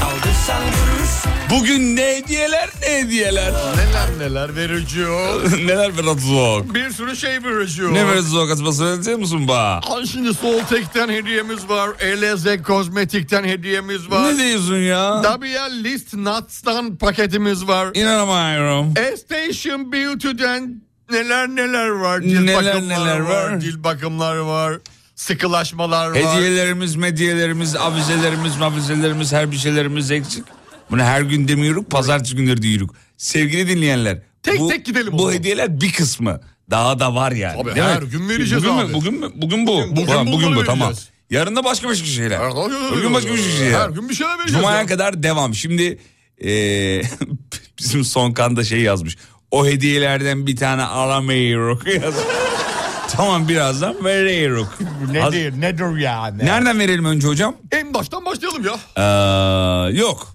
[SPEAKER 3] Görürsün
[SPEAKER 1] Bugün ne hediyeler ne hediyeler.
[SPEAKER 4] Neler neler vereceğim. *laughs*
[SPEAKER 1] Neler soğuk.
[SPEAKER 4] bir sürü şey vereceğim.
[SPEAKER 1] Ne ver soğuk atması söyleyecek musun ba?
[SPEAKER 4] Şimdi Soltek'ten hediyemiz var. Eleze Kozmetik'ten hediyemiz var.
[SPEAKER 1] Ne diyorsun ya?
[SPEAKER 4] WL List Nuts'tan paketimiz var.
[SPEAKER 1] İnanamıyorum.
[SPEAKER 4] Station Beauty'den neler neler var.
[SPEAKER 1] Neler
[SPEAKER 4] bakımları
[SPEAKER 1] neler var.
[SPEAKER 4] Dil bakımlar var. Sıkılaşmalar var.
[SPEAKER 1] Hediyelerimiz, medyelerimiz, avizelerimiz, mavizelerimiz, her bir şeylerimiz eksik. Bunu her gün demiyoruz, pazartesi günleri diyoruz. Sevgili dinleyenler.
[SPEAKER 4] Tek tek gidelim
[SPEAKER 1] Bu hediyeler bir kısmı. Daha da var yani.
[SPEAKER 4] Tabii, her
[SPEAKER 1] mi?
[SPEAKER 4] gün vereceğiz
[SPEAKER 1] bugün
[SPEAKER 4] abi.
[SPEAKER 1] Mü? Bugün mü? Bugün bu.
[SPEAKER 4] Bugün-
[SPEAKER 1] Ulan
[SPEAKER 4] bugün
[SPEAKER 1] bugün bu tamam. Yarın da başka başka şeyler.
[SPEAKER 4] Her,
[SPEAKER 1] Bugün başka bir şey ya.
[SPEAKER 4] Her gün bir şeyler vereceğiz.
[SPEAKER 1] Cuma'ya
[SPEAKER 4] ya.
[SPEAKER 1] kadar devam. Şimdi eee, *laughs* bizim son kanda şey yazmış. O hediyelerden bir tane alamıyoruz *laughs* yazmış. tamam birazdan veriyoruz.
[SPEAKER 4] Nedir, nedir yani?
[SPEAKER 1] Nereden verelim önce hocam?
[SPEAKER 4] En baştan başlayalım ya.
[SPEAKER 1] Ee, yok.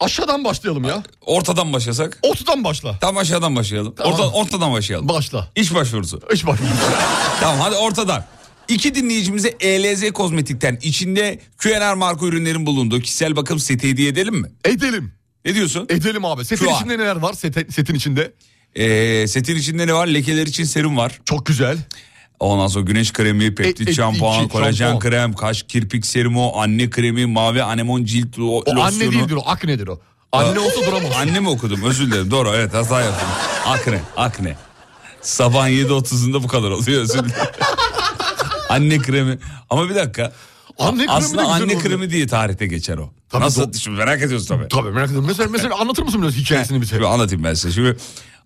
[SPEAKER 4] Aşağıdan başlayalım ya.
[SPEAKER 1] Ortadan başlasak.
[SPEAKER 4] Ortadan başla.
[SPEAKER 1] Tam aşağıdan başlayalım.
[SPEAKER 4] Tamam.
[SPEAKER 1] Orta, ortadan başlayalım.
[SPEAKER 4] Başla.
[SPEAKER 1] İş başvurusu.
[SPEAKER 4] İş başla. *laughs*
[SPEAKER 1] tamam hadi ortadan. İki dinleyicimize ELZ Kozmetik'ten içinde QNR marka ürünlerin bulunduğu kişisel bakım seti hediye edelim mi?
[SPEAKER 4] Edelim.
[SPEAKER 1] Ne diyorsun?
[SPEAKER 4] Edelim abi. Setin
[SPEAKER 1] Şu an.
[SPEAKER 4] içinde neler var sete- setin içinde?
[SPEAKER 1] Ee, setin içinde ne var? Lekeler için serum var.
[SPEAKER 4] Çok güzel.
[SPEAKER 1] Ondan sonra güneş kremi, peptit
[SPEAKER 4] E- e-
[SPEAKER 1] şampuan,
[SPEAKER 4] iki,
[SPEAKER 1] kolajen
[SPEAKER 4] şampuan.
[SPEAKER 1] krem, kaş kirpik serumu, anne kremi, mavi anemon cilt lo-
[SPEAKER 4] O
[SPEAKER 1] losyonu.
[SPEAKER 4] anne değildir o aknedir o. Anne olsa duramaz. *laughs*
[SPEAKER 1] Anne mi okudum özür dilerim doğru evet hata yaptım. Akne akne. Sabah 7.30'unda bu kadar oluyor özür dilerim. *laughs* anne kremi ama bir dakika.
[SPEAKER 4] Anne kremi de
[SPEAKER 1] Aslında
[SPEAKER 4] güzel
[SPEAKER 1] anne
[SPEAKER 4] oluyor.
[SPEAKER 1] kremi diye tarihte geçer o.
[SPEAKER 4] Tabii
[SPEAKER 1] Nasıl
[SPEAKER 4] do-
[SPEAKER 1] şimdi merak ediyorsun tabii.
[SPEAKER 4] Tabii merak ediyorum. Mesela, mesela anlatır mısın biraz hikayesini bize?
[SPEAKER 1] Şimdi anlatayım ben size. Şimdi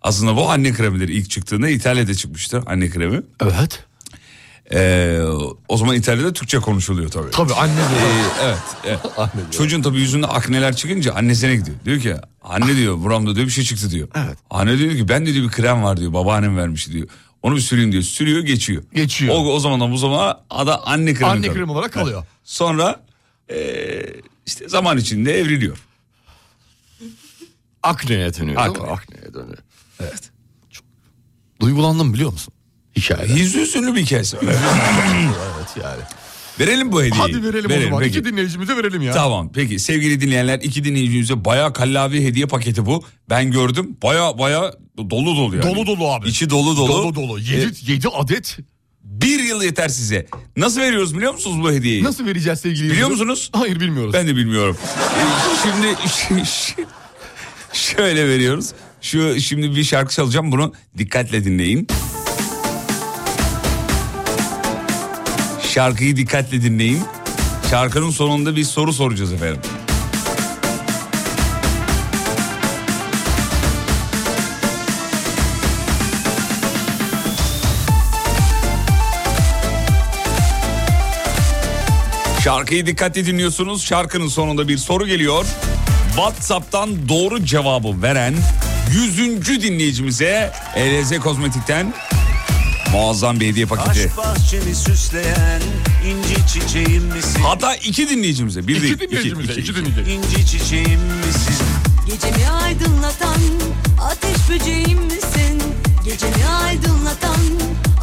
[SPEAKER 1] aslında bu anne kremileri ilk çıktığında İtalya'da çıkmıştı anne kremi.
[SPEAKER 4] Evet.
[SPEAKER 1] Ee, o zaman İtalya'da Türkçe konuşuluyor tabii.
[SPEAKER 4] Tabii anne
[SPEAKER 1] Ee,
[SPEAKER 4] diyor.
[SPEAKER 1] evet. evet. *laughs*
[SPEAKER 4] Anne diyor.
[SPEAKER 1] Çocuğun tabii yüzünde akneler çıkınca annesine gidiyor. Diyor ki anne diyor buramda diyor bir şey çıktı diyor.
[SPEAKER 4] Evet.
[SPEAKER 1] Anne diyor ki ben de diyor bir krem var diyor babaannem vermiş diyor. Onu bir süreyim diyor. Sürüyor geçiyor.
[SPEAKER 4] Geçiyor.
[SPEAKER 1] O, o zamandan bu zamana ada anne kremi
[SPEAKER 4] Anne kremi olarak kalıyor.
[SPEAKER 1] Evet. Sonra ee, işte zaman içinde evriliyor.
[SPEAKER 4] Akneye dönüyor.
[SPEAKER 1] Akne.
[SPEAKER 4] Akneye dönüyor.
[SPEAKER 1] Evet.
[SPEAKER 4] Duygulandım biliyor musun? Hikaye.
[SPEAKER 1] Yüzü üzünlü bir hikayesi *laughs*
[SPEAKER 4] evet yani.
[SPEAKER 1] verelim bu hediyeyi.
[SPEAKER 4] Hadi verelim, o zaman.
[SPEAKER 1] peki.
[SPEAKER 4] İki dinleyicimize verelim ya.
[SPEAKER 1] Tamam peki sevgili dinleyenler iki dinleyicimize baya kallavi hediye paketi bu. Ben gördüm baya baya dolu dolu yani.
[SPEAKER 4] Dolu dolu abi.
[SPEAKER 1] İçi dolu dolu.
[SPEAKER 4] Dolu dolu. Yedi, yedi adet.
[SPEAKER 1] Bir yıl yeter size. Nasıl veriyoruz biliyor musunuz bu hediyeyi?
[SPEAKER 4] Nasıl vereceğiz sevgili
[SPEAKER 1] Biliyor musunuz?
[SPEAKER 4] Hayır bilmiyoruz.
[SPEAKER 1] Ben de bilmiyorum. Ee, *laughs* şimdi şöyle veriyoruz. Şu şimdi bir şarkı çalacağım bunu dikkatle dinleyin. Şarkıyı dikkatle dinleyin. Şarkının sonunda bir soru soracağız efendim. Şarkıyı dikkatli dinliyorsunuz. Şarkının sonunda bir soru geliyor. WhatsApp'tan doğru cevabı veren 100. dinleyicimize ELZ Kozmetik'ten muazzam bir hediye paketi.
[SPEAKER 6] Aşk bahçemi süsleyen inci çiçeğim misin?
[SPEAKER 1] Hatta iki dinleyicimize. Bir değil,
[SPEAKER 4] İki dinleyicimize.
[SPEAKER 1] iki,
[SPEAKER 4] iki
[SPEAKER 1] iki.
[SPEAKER 4] dinleyicimize.
[SPEAKER 6] İnci çiçeğim misin?
[SPEAKER 2] Gecemi aydınlatan ateş böceğim misin? Gecemi aydınlatan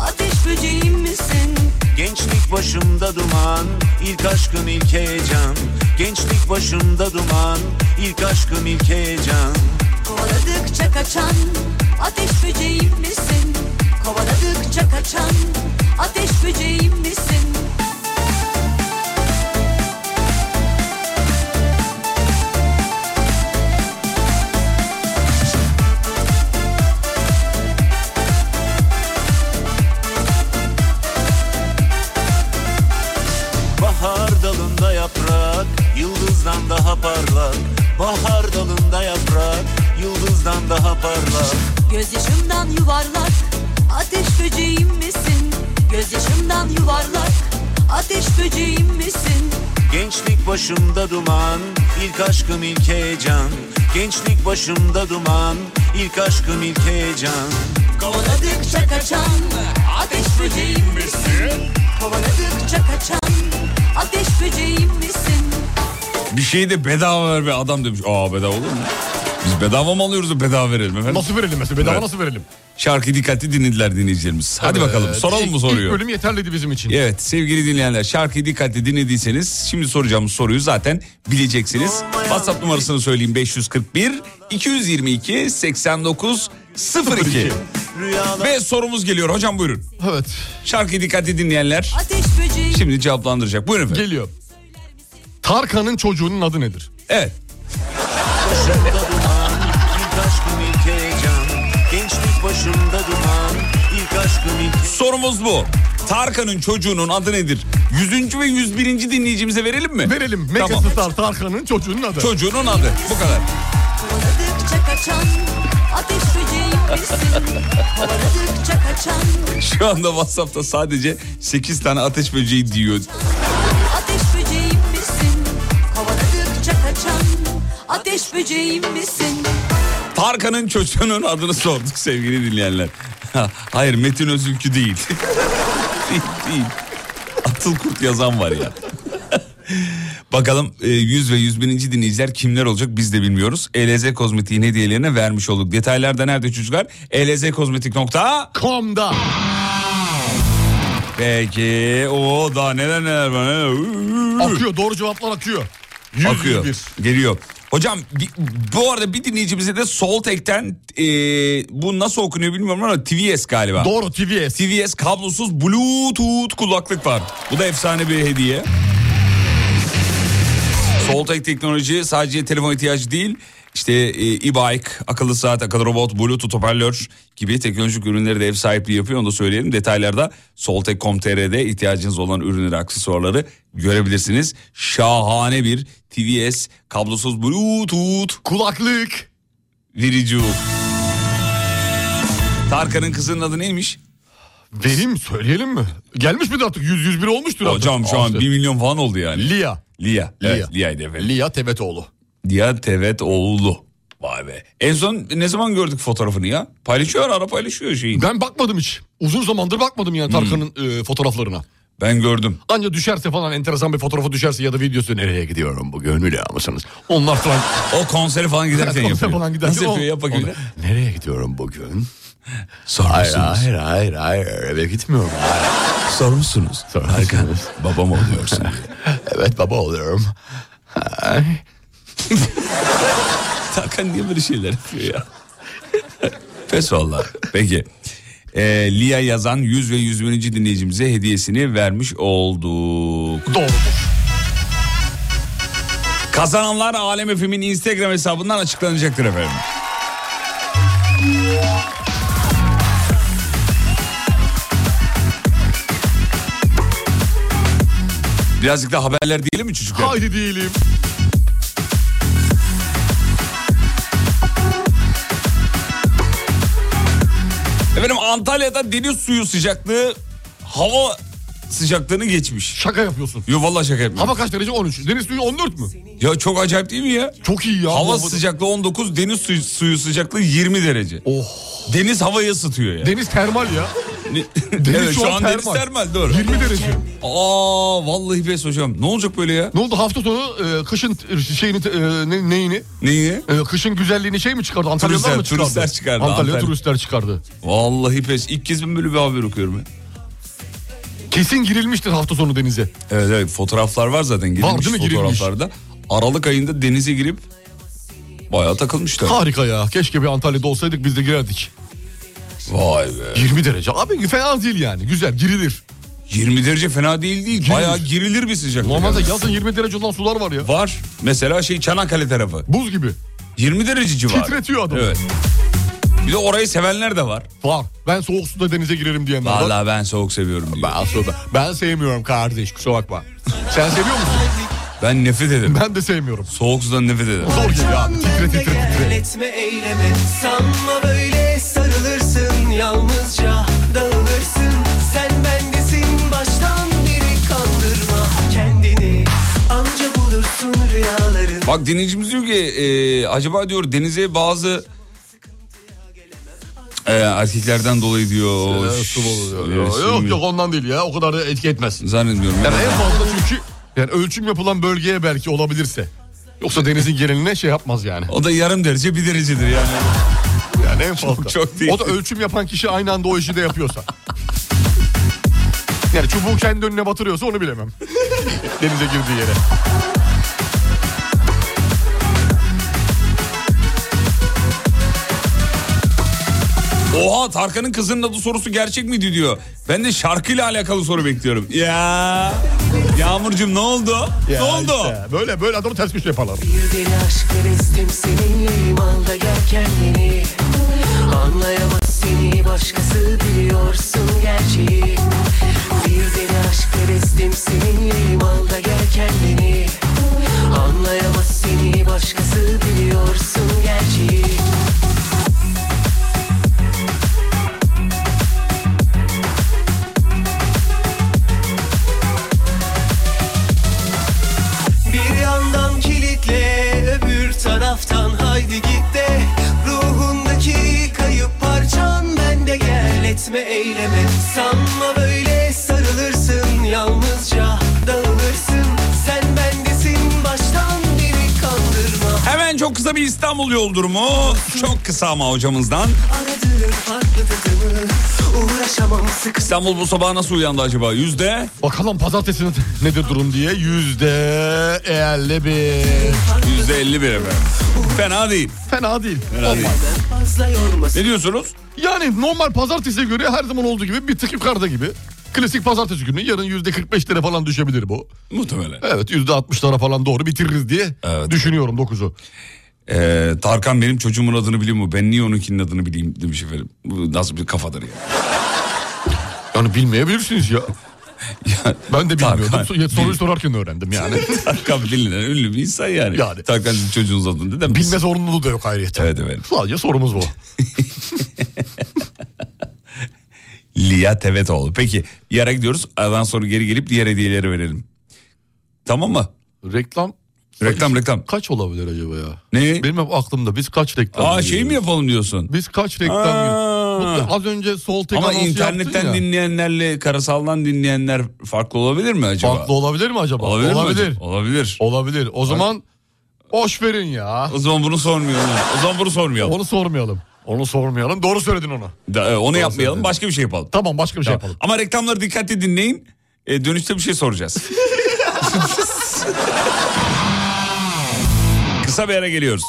[SPEAKER 2] ateş böceğim misin?
[SPEAKER 6] Gençlik başımda duman ilk aşkın ilk heyecan Gençlik başımda duman ilk aşkın ilk heyecan
[SPEAKER 2] Kovaladıkça kaçan ateş böceğim misin? Kovaladıkça kaçan ateş böceğim misin?
[SPEAKER 6] Bahar dalında yaprak yıldızdan daha parlak Bahar dalında yaprak yıldızdan daha parlak
[SPEAKER 2] Gözyaşımdan yuvarlak ateş böceğim misin? Gözyaşımdan yuvarlak ateş böceğim misin?
[SPEAKER 6] Gençlik başımda duman ilk aşkım ilk heyecan Gençlik başımda duman ilk aşkım ilk heyecan
[SPEAKER 2] Kovaladıkça kaçan ateş böceğim misin? Kovaladıkça kaçan ateş böceğim misin?
[SPEAKER 1] Bir şeyi de bedava ver be adam demiş. Aa bedava olur mu? Biz bedava mı alıyoruz da bedava verelim efendim?
[SPEAKER 4] Nasıl verelim mesela? Bedava
[SPEAKER 1] Evet.
[SPEAKER 4] nasıl verelim?
[SPEAKER 1] Şarkıyı dikkatli dinlediler dinleyicilerimiz. Hadi
[SPEAKER 4] Evet.
[SPEAKER 1] bakalım soralım mı
[SPEAKER 4] İlk-
[SPEAKER 1] soruyor?
[SPEAKER 4] İlk bölüm yeterliydi bizim için.
[SPEAKER 1] Evet sevgili dinleyenler şarkıyı dikkatli dinlediyseniz şimdi soracağımız soruyu zaten bileceksiniz. WhatsApp numarasını söyleyeyim 541 222 89 02.
[SPEAKER 6] Rüyalar
[SPEAKER 1] Ve sorumuz geliyor hocam buyurun.
[SPEAKER 4] Evet.
[SPEAKER 1] Şarkıyı dikkatli dinleyenler şimdi cevaplandıracak. Buyurun efendim.
[SPEAKER 4] Geliyor. Tarkan'ın çocuğunun adı nedir?
[SPEAKER 1] Evet. *laughs*
[SPEAKER 6] başımda duman ilk aşkım ilk
[SPEAKER 1] Sorumuz bu. Tarkan'ın çocuğunun adı nedir? 100. ve 101. dinleyicimize verelim mi?
[SPEAKER 4] Verelim.
[SPEAKER 1] Tamam.
[SPEAKER 4] Megastar Tarkan'ın çocuğunun adı.
[SPEAKER 1] Çocuğunun adı. Bu kadar. Şu anda WhatsApp'ta sadece 8 tane ateş böceği diyor.
[SPEAKER 2] ateş böceğim misin? Kovaladıkça kaçan ateş böceğim misin?
[SPEAKER 1] Tarkan'ın çocuğunun adını sorduk sevgili dinleyenler. *laughs* Hayır Metin Özülkü değil. *laughs* değil, değil. Atıl Kurt yazan var ya. *laughs* Bakalım e, 100 ve 101. dinleyiciler kimler olacak biz de bilmiyoruz. ELZ Kozmetik'in hediyelerine vermiş olduk. Detaylar da nerede çocuklar? E elzkozmetik.com
[SPEAKER 4] Kom'da.
[SPEAKER 1] Peki o daha neler neler var.
[SPEAKER 4] Akıyor. Doğru cevaplar akıyor. 100
[SPEAKER 1] Akıyor.
[SPEAKER 4] 101.
[SPEAKER 1] Geliyor. Hocam bu arada bir dinleyicimize de Soltek'ten e, bu nasıl okunuyor bilmiyorum ama TVS galiba.
[SPEAKER 4] Doğru TVS.
[SPEAKER 1] TVS kablosuz Bluetooth kulaklık var. Bu da efsane bir hediye. Soltek teknoloji sadece telefon ihtiyacı değil. İşte e, e-bike, akıllı saat, akıllı robot, bluetooth hoparlör gibi teknolojik ürünleri de ev sahipliği yapıyor. Onu da söyleyelim. Detaylarda soltek.com.tr'de ihtiyacınız olan ürünleri, aksesuarları görebilirsiniz. Şahane bir TVS kablosuz bluetooth
[SPEAKER 4] Kulaklık.
[SPEAKER 1] verici. Tarkan'ın kızının adı neymiş?
[SPEAKER 4] Vereyim söyleyelim mi? Gelmiş midir artık? 100 101 olmuştur artık.
[SPEAKER 1] Hocam şu an
[SPEAKER 4] Aferin.
[SPEAKER 1] 1 milyon falan oldu yani.
[SPEAKER 4] Lia.
[SPEAKER 1] Lia. Evet,
[SPEAKER 4] Lia.
[SPEAKER 1] Lia'ydı efendim.
[SPEAKER 4] Lia Tevetoğlu.
[SPEAKER 1] Lia Tevet oğlu. Vay be. En son ne zaman gördük fotoğrafını ya? Paylaşıyor ara paylaşıyor şeyi.
[SPEAKER 4] Ben bakmadım hiç. Uzun zamandır bakmadım yani
[SPEAKER 1] Hmm.
[SPEAKER 4] Tarkan'ın e, fotoğraflarına.
[SPEAKER 1] Ben gördüm.
[SPEAKER 4] Anca düşerse falan enteresan bir fotoğrafı düşerse ya da videosu nereye gidiyorum bugün biliyor musunuz? Onlar falan. *laughs*
[SPEAKER 1] O konsere falan giderken *laughs*
[SPEAKER 4] Konser
[SPEAKER 1] yapıyor.
[SPEAKER 4] falan giderken
[SPEAKER 1] Nasıl yapıyor yap bakayım.
[SPEAKER 4] Nereye gidiyorum bugün? *laughs* Hayır hayır hayır hayır eve gitmiyorum. Hayır.
[SPEAKER 1] Sor musunuz?
[SPEAKER 4] Sor
[SPEAKER 1] Tarkan
[SPEAKER 4] musunuz?
[SPEAKER 1] babam oluyorsun.
[SPEAKER 4] Evet baba oluyorum. Ay. *laughs*
[SPEAKER 1] Tarkan niye böyle şeyler yapıyor ya? *laughs* Pes valla. Peki. Ee, Lia yazan 100 ve 101. dinleyicimize hediyesini vermiş olduk.
[SPEAKER 4] Doğrudur.
[SPEAKER 1] Kazananlar Alem FM'in Instagram hesabından açıklanacaktır efendim. Birazcık da haberler diyelim mi çocuklar?
[SPEAKER 4] Haydi diyelim.
[SPEAKER 1] Antalya'da deniz suyu sıcaklığı hava sıcaklığını geçmiş.
[SPEAKER 4] Şaka yapıyorsun.
[SPEAKER 1] Yo vallahi şaka yapmıyorum.
[SPEAKER 4] Hava kaç derece? 13. Deniz suyu 14 mü?
[SPEAKER 1] Ya çok acayip değil mi ya?
[SPEAKER 4] Çok iyi ya.
[SPEAKER 1] Hava
[SPEAKER 4] Bu-
[SPEAKER 1] sıcaklığı 19, deniz suyu, suyu sıcaklığı 20 derece.
[SPEAKER 4] Oh.
[SPEAKER 1] Deniz havayı ısıtıyor ya.
[SPEAKER 4] Deniz termal ya. *laughs* Deniz
[SPEAKER 1] evet şu an deniz termal doğru.
[SPEAKER 4] 20 derece.
[SPEAKER 1] Aa vallahi pes hocam. Ne olacak böyle ya?
[SPEAKER 4] Ne oldu hafta sonu e, kışın e, şeyini e, ne, neyini?
[SPEAKER 1] Neyi?
[SPEAKER 4] E, kışın güzelliğini şey mi çıkardı? Antalyalılar
[SPEAKER 1] Turistler,
[SPEAKER 4] mı çıkardı?
[SPEAKER 1] turistler çıkardı,
[SPEAKER 4] Antalya
[SPEAKER 1] Antalya.
[SPEAKER 4] turistler çıkardı.
[SPEAKER 1] Vallahi pes. İlk kez ben böyle bir haber okuyorum ya.
[SPEAKER 4] Kesin girilmiştir hafta sonu denize.
[SPEAKER 1] Evet evet fotoğraflar var zaten girilmiş
[SPEAKER 4] değil mi? Girilmiş.
[SPEAKER 1] fotoğraflarda. Aralık ayında denize girip bayağı takılmışlar.
[SPEAKER 4] Harika ya. Keşke bir Antalya'da olsaydık biz de girerdik.
[SPEAKER 1] Vay be.
[SPEAKER 4] 20 derece. Abi fena değil yani. Güzel girilir.
[SPEAKER 1] 20 derece fena değil değil.
[SPEAKER 4] Girilir.
[SPEAKER 1] Bayağı girilir bir sıcaklık.
[SPEAKER 4] Normalde
[SPEAKER 1] yani.
[SPEAKER 4] yazın 20 derece olan sular var ya.
[SPEAKER 1] Var. Mesela şey Çanakkale tarafı.
[SPEAKER 4] Buz gibi.
[SPEAKER 1] 20 derece civarı.
[SPEAKER 4] Titretiyor adamı.
[SPEAKER 1] Evet. Bir de orayı sevenler de var.
[SPEAKER 4] Var. Ben soğuk suda denize girerim diyenler var.
[SPEAKER 1] Vallahi ben soğuk seviyorum diyor.
[SPEAKER 4] Ben, soğuk- ben sevmiyorum kardeş kusura bakma. Sen seviyor musun?
[SPEAKER 1] Ben nefret ederim.
[SPEAKER 4] Ben de sevmiyorum.
[SPEAKER 1] Soğuk sudan nefret ederim.
[SPEAKER 4] Zor geliyor abi. Titre titre titre.
[SPEAKER 5] Sanma böyle yalnızca dağılırsın sen bendesin baştan beri kandırma kendini anca bulursun rüyaların
[SPEAKER 1] Bak dinleyicimiz diyor ki e, acaba diyor denize bazı e, erkeklerden dolayı diyor.
[SPEAKER 4] Ee, su oluyor.
[SPEAKER 1] e,
[SPEAKER 4] Yok, yok yok ondan değil ya. O kadar da etki etmez.
[SPEAKER 1] Zannetmiyorum.
[SPEAKER 4] Yani en fazla çünkü yani ölçüm yapılan bölgeye belki olabilirse. Yoksa denizin geneline şey yapmaz yani.
[SPEAKER 1] O da yarım derece bir derecedir yani.
[SPEAKER 4] Yani en fazla.
[SPEAKER 1] çok değil.
[SPEAKER 4] O da ölçüm yapan kişi aynı anda o işi de yapıyorsa. *laughs* Yani çubuğu kendi önüne batırıyorsa onu bilemem. *laughs* Denize girdiği yere.
[SPEAKER 1] Oha Tarkan'ın kızının adı sorusu gerçek miydi diyor. Ben de şarkıyla alakalı soru bekliyorum. Ya Yağmurcuğum ne oldu? ne
[SPEAKER 4] Ya
[SPEAKER 1] oldu?
[SPEAKER 4] işte, böyle böyle adamı ters köşe yaparlar.
[SPEAKER 5] Bir deli seninle imanda gel kendini Anlayamaz seni başkası biliyorsun gerçeği. Bir deli aşkı restim seninle imanda gel
[SPEAKER 1] İstanbul yol durumu. Çok kısa ama hocamızdan. İstanbul bu sabah nasıl uyandı acaba? Yüzde?
[SPEAKER 4] Bakalım pazartesi nedir durum diye. Yüzde 51.
[SPEAKER 1] Yüzde 51 efendim. Fena değil.
[SPEAKER 4] Fena değil.
[SPEAKER 1] Fena değil. Ne diyorsunuz?
[SPEAKER 4] Yani normal pazartesiye göre her zaman olduğu gibi bir tık yukarıda gibi. Klasik pazartesi günü yarın yüzde 45'lere falan düşebilir bu.
[SPEAKER 1] Muhtemelen.
[SPEAKER 4] Evet yüzde 60'lara falan doğru bitiririz diye
[SPEAKER 1] Evet.
[SPEAKER 4] düşünüyorum 9'u.
[SPEAKER 1] Ee, Tarkan benim çocuğumun adını biliyor mu? Ben niye onunkinin adını bileyim demiş efendim. Bu nasıl bir kafadır ya?
[SPEAKER 4] Yani bilmeyebilirsiniz ya. *laughs*
[SPEAKER 1] Ya,
[SPEAKER 4] Ben de bilmiyordum.
[SPEAKER 1] Tarkan,
[SPEAKER 4] Soruyu sorarken öğrendim yani. *laughs*
[SPEAKER 1] Tarkan bilinen ünlü bir insan yani.
[SPEAKER 4] Yani.
[SPEAKER 1] Tarkan çocuğunuz adını mi?
[SPEAKER 4] Bilme zorunluluğu da yok ayrıyeten.
[SPEAKER 1] Evet evet.
[SPEAKER 4] Sadece sorumuz bu. *laughs*
[SPEAKER 1] Lia Tevetoğlu. Peki yere gidiyoruz. Aradan sonra geri gelip diğer hediyeleri verelim. Tamam mı?
[SPEAKER 4] Reklam
[SPEAKER 1] Reklam reklam.
[SPEAKER 4] kaç olabilir acaba ya?
[SPEAKER 1] Ne?
[SPEAKER 4] Benim hep aklımda biz kaç reklam
[SPEAKER 1] Aa şey mi yapalım diyorsun?
[SPEAKER 4] Biz kaç reklam
[SPEAKER 1] Aa.
[SPEAKER 4] Bu- Az önce sol tek
[SPEAKER 1] Ama
[SPEAKER 4] anonsu
[SPEAKER 1] internetten
[SPEAKER 4] yaptın ya.
[SPEAKER 1] dinleyenlerle karasaldan dinleyenler farklı olabilir mi acaba?
[SPEAKER 4] Farklı olabilir mi acaba?
[SPEAKER 1] olabilir. mi
[SPEAKER 4] olabilir.
[SPEAKER 1] acaba? Olabilir.
[SPEAKER 4] Olabilir. O zaman boş verin ya.
[SPEAKER 1] O zaman bunu sormayalım. O zaman bunu sormayalım.
[SPEAKER 4] Onu sormayalım. Onu sormayalım. Doğru söyledin onu.
[SPEAKER 1] Da- e, onu yapmayalım. Başka bir şey yapalım.
[SPEAKER 4] Tamam başka bir şey yapalım.
[SPEAKER 1] Ama reklamları dikkatli dinleyin. E, dönüşte bir şey soracağız. *laughs* Kısa bir ara geliyoruz.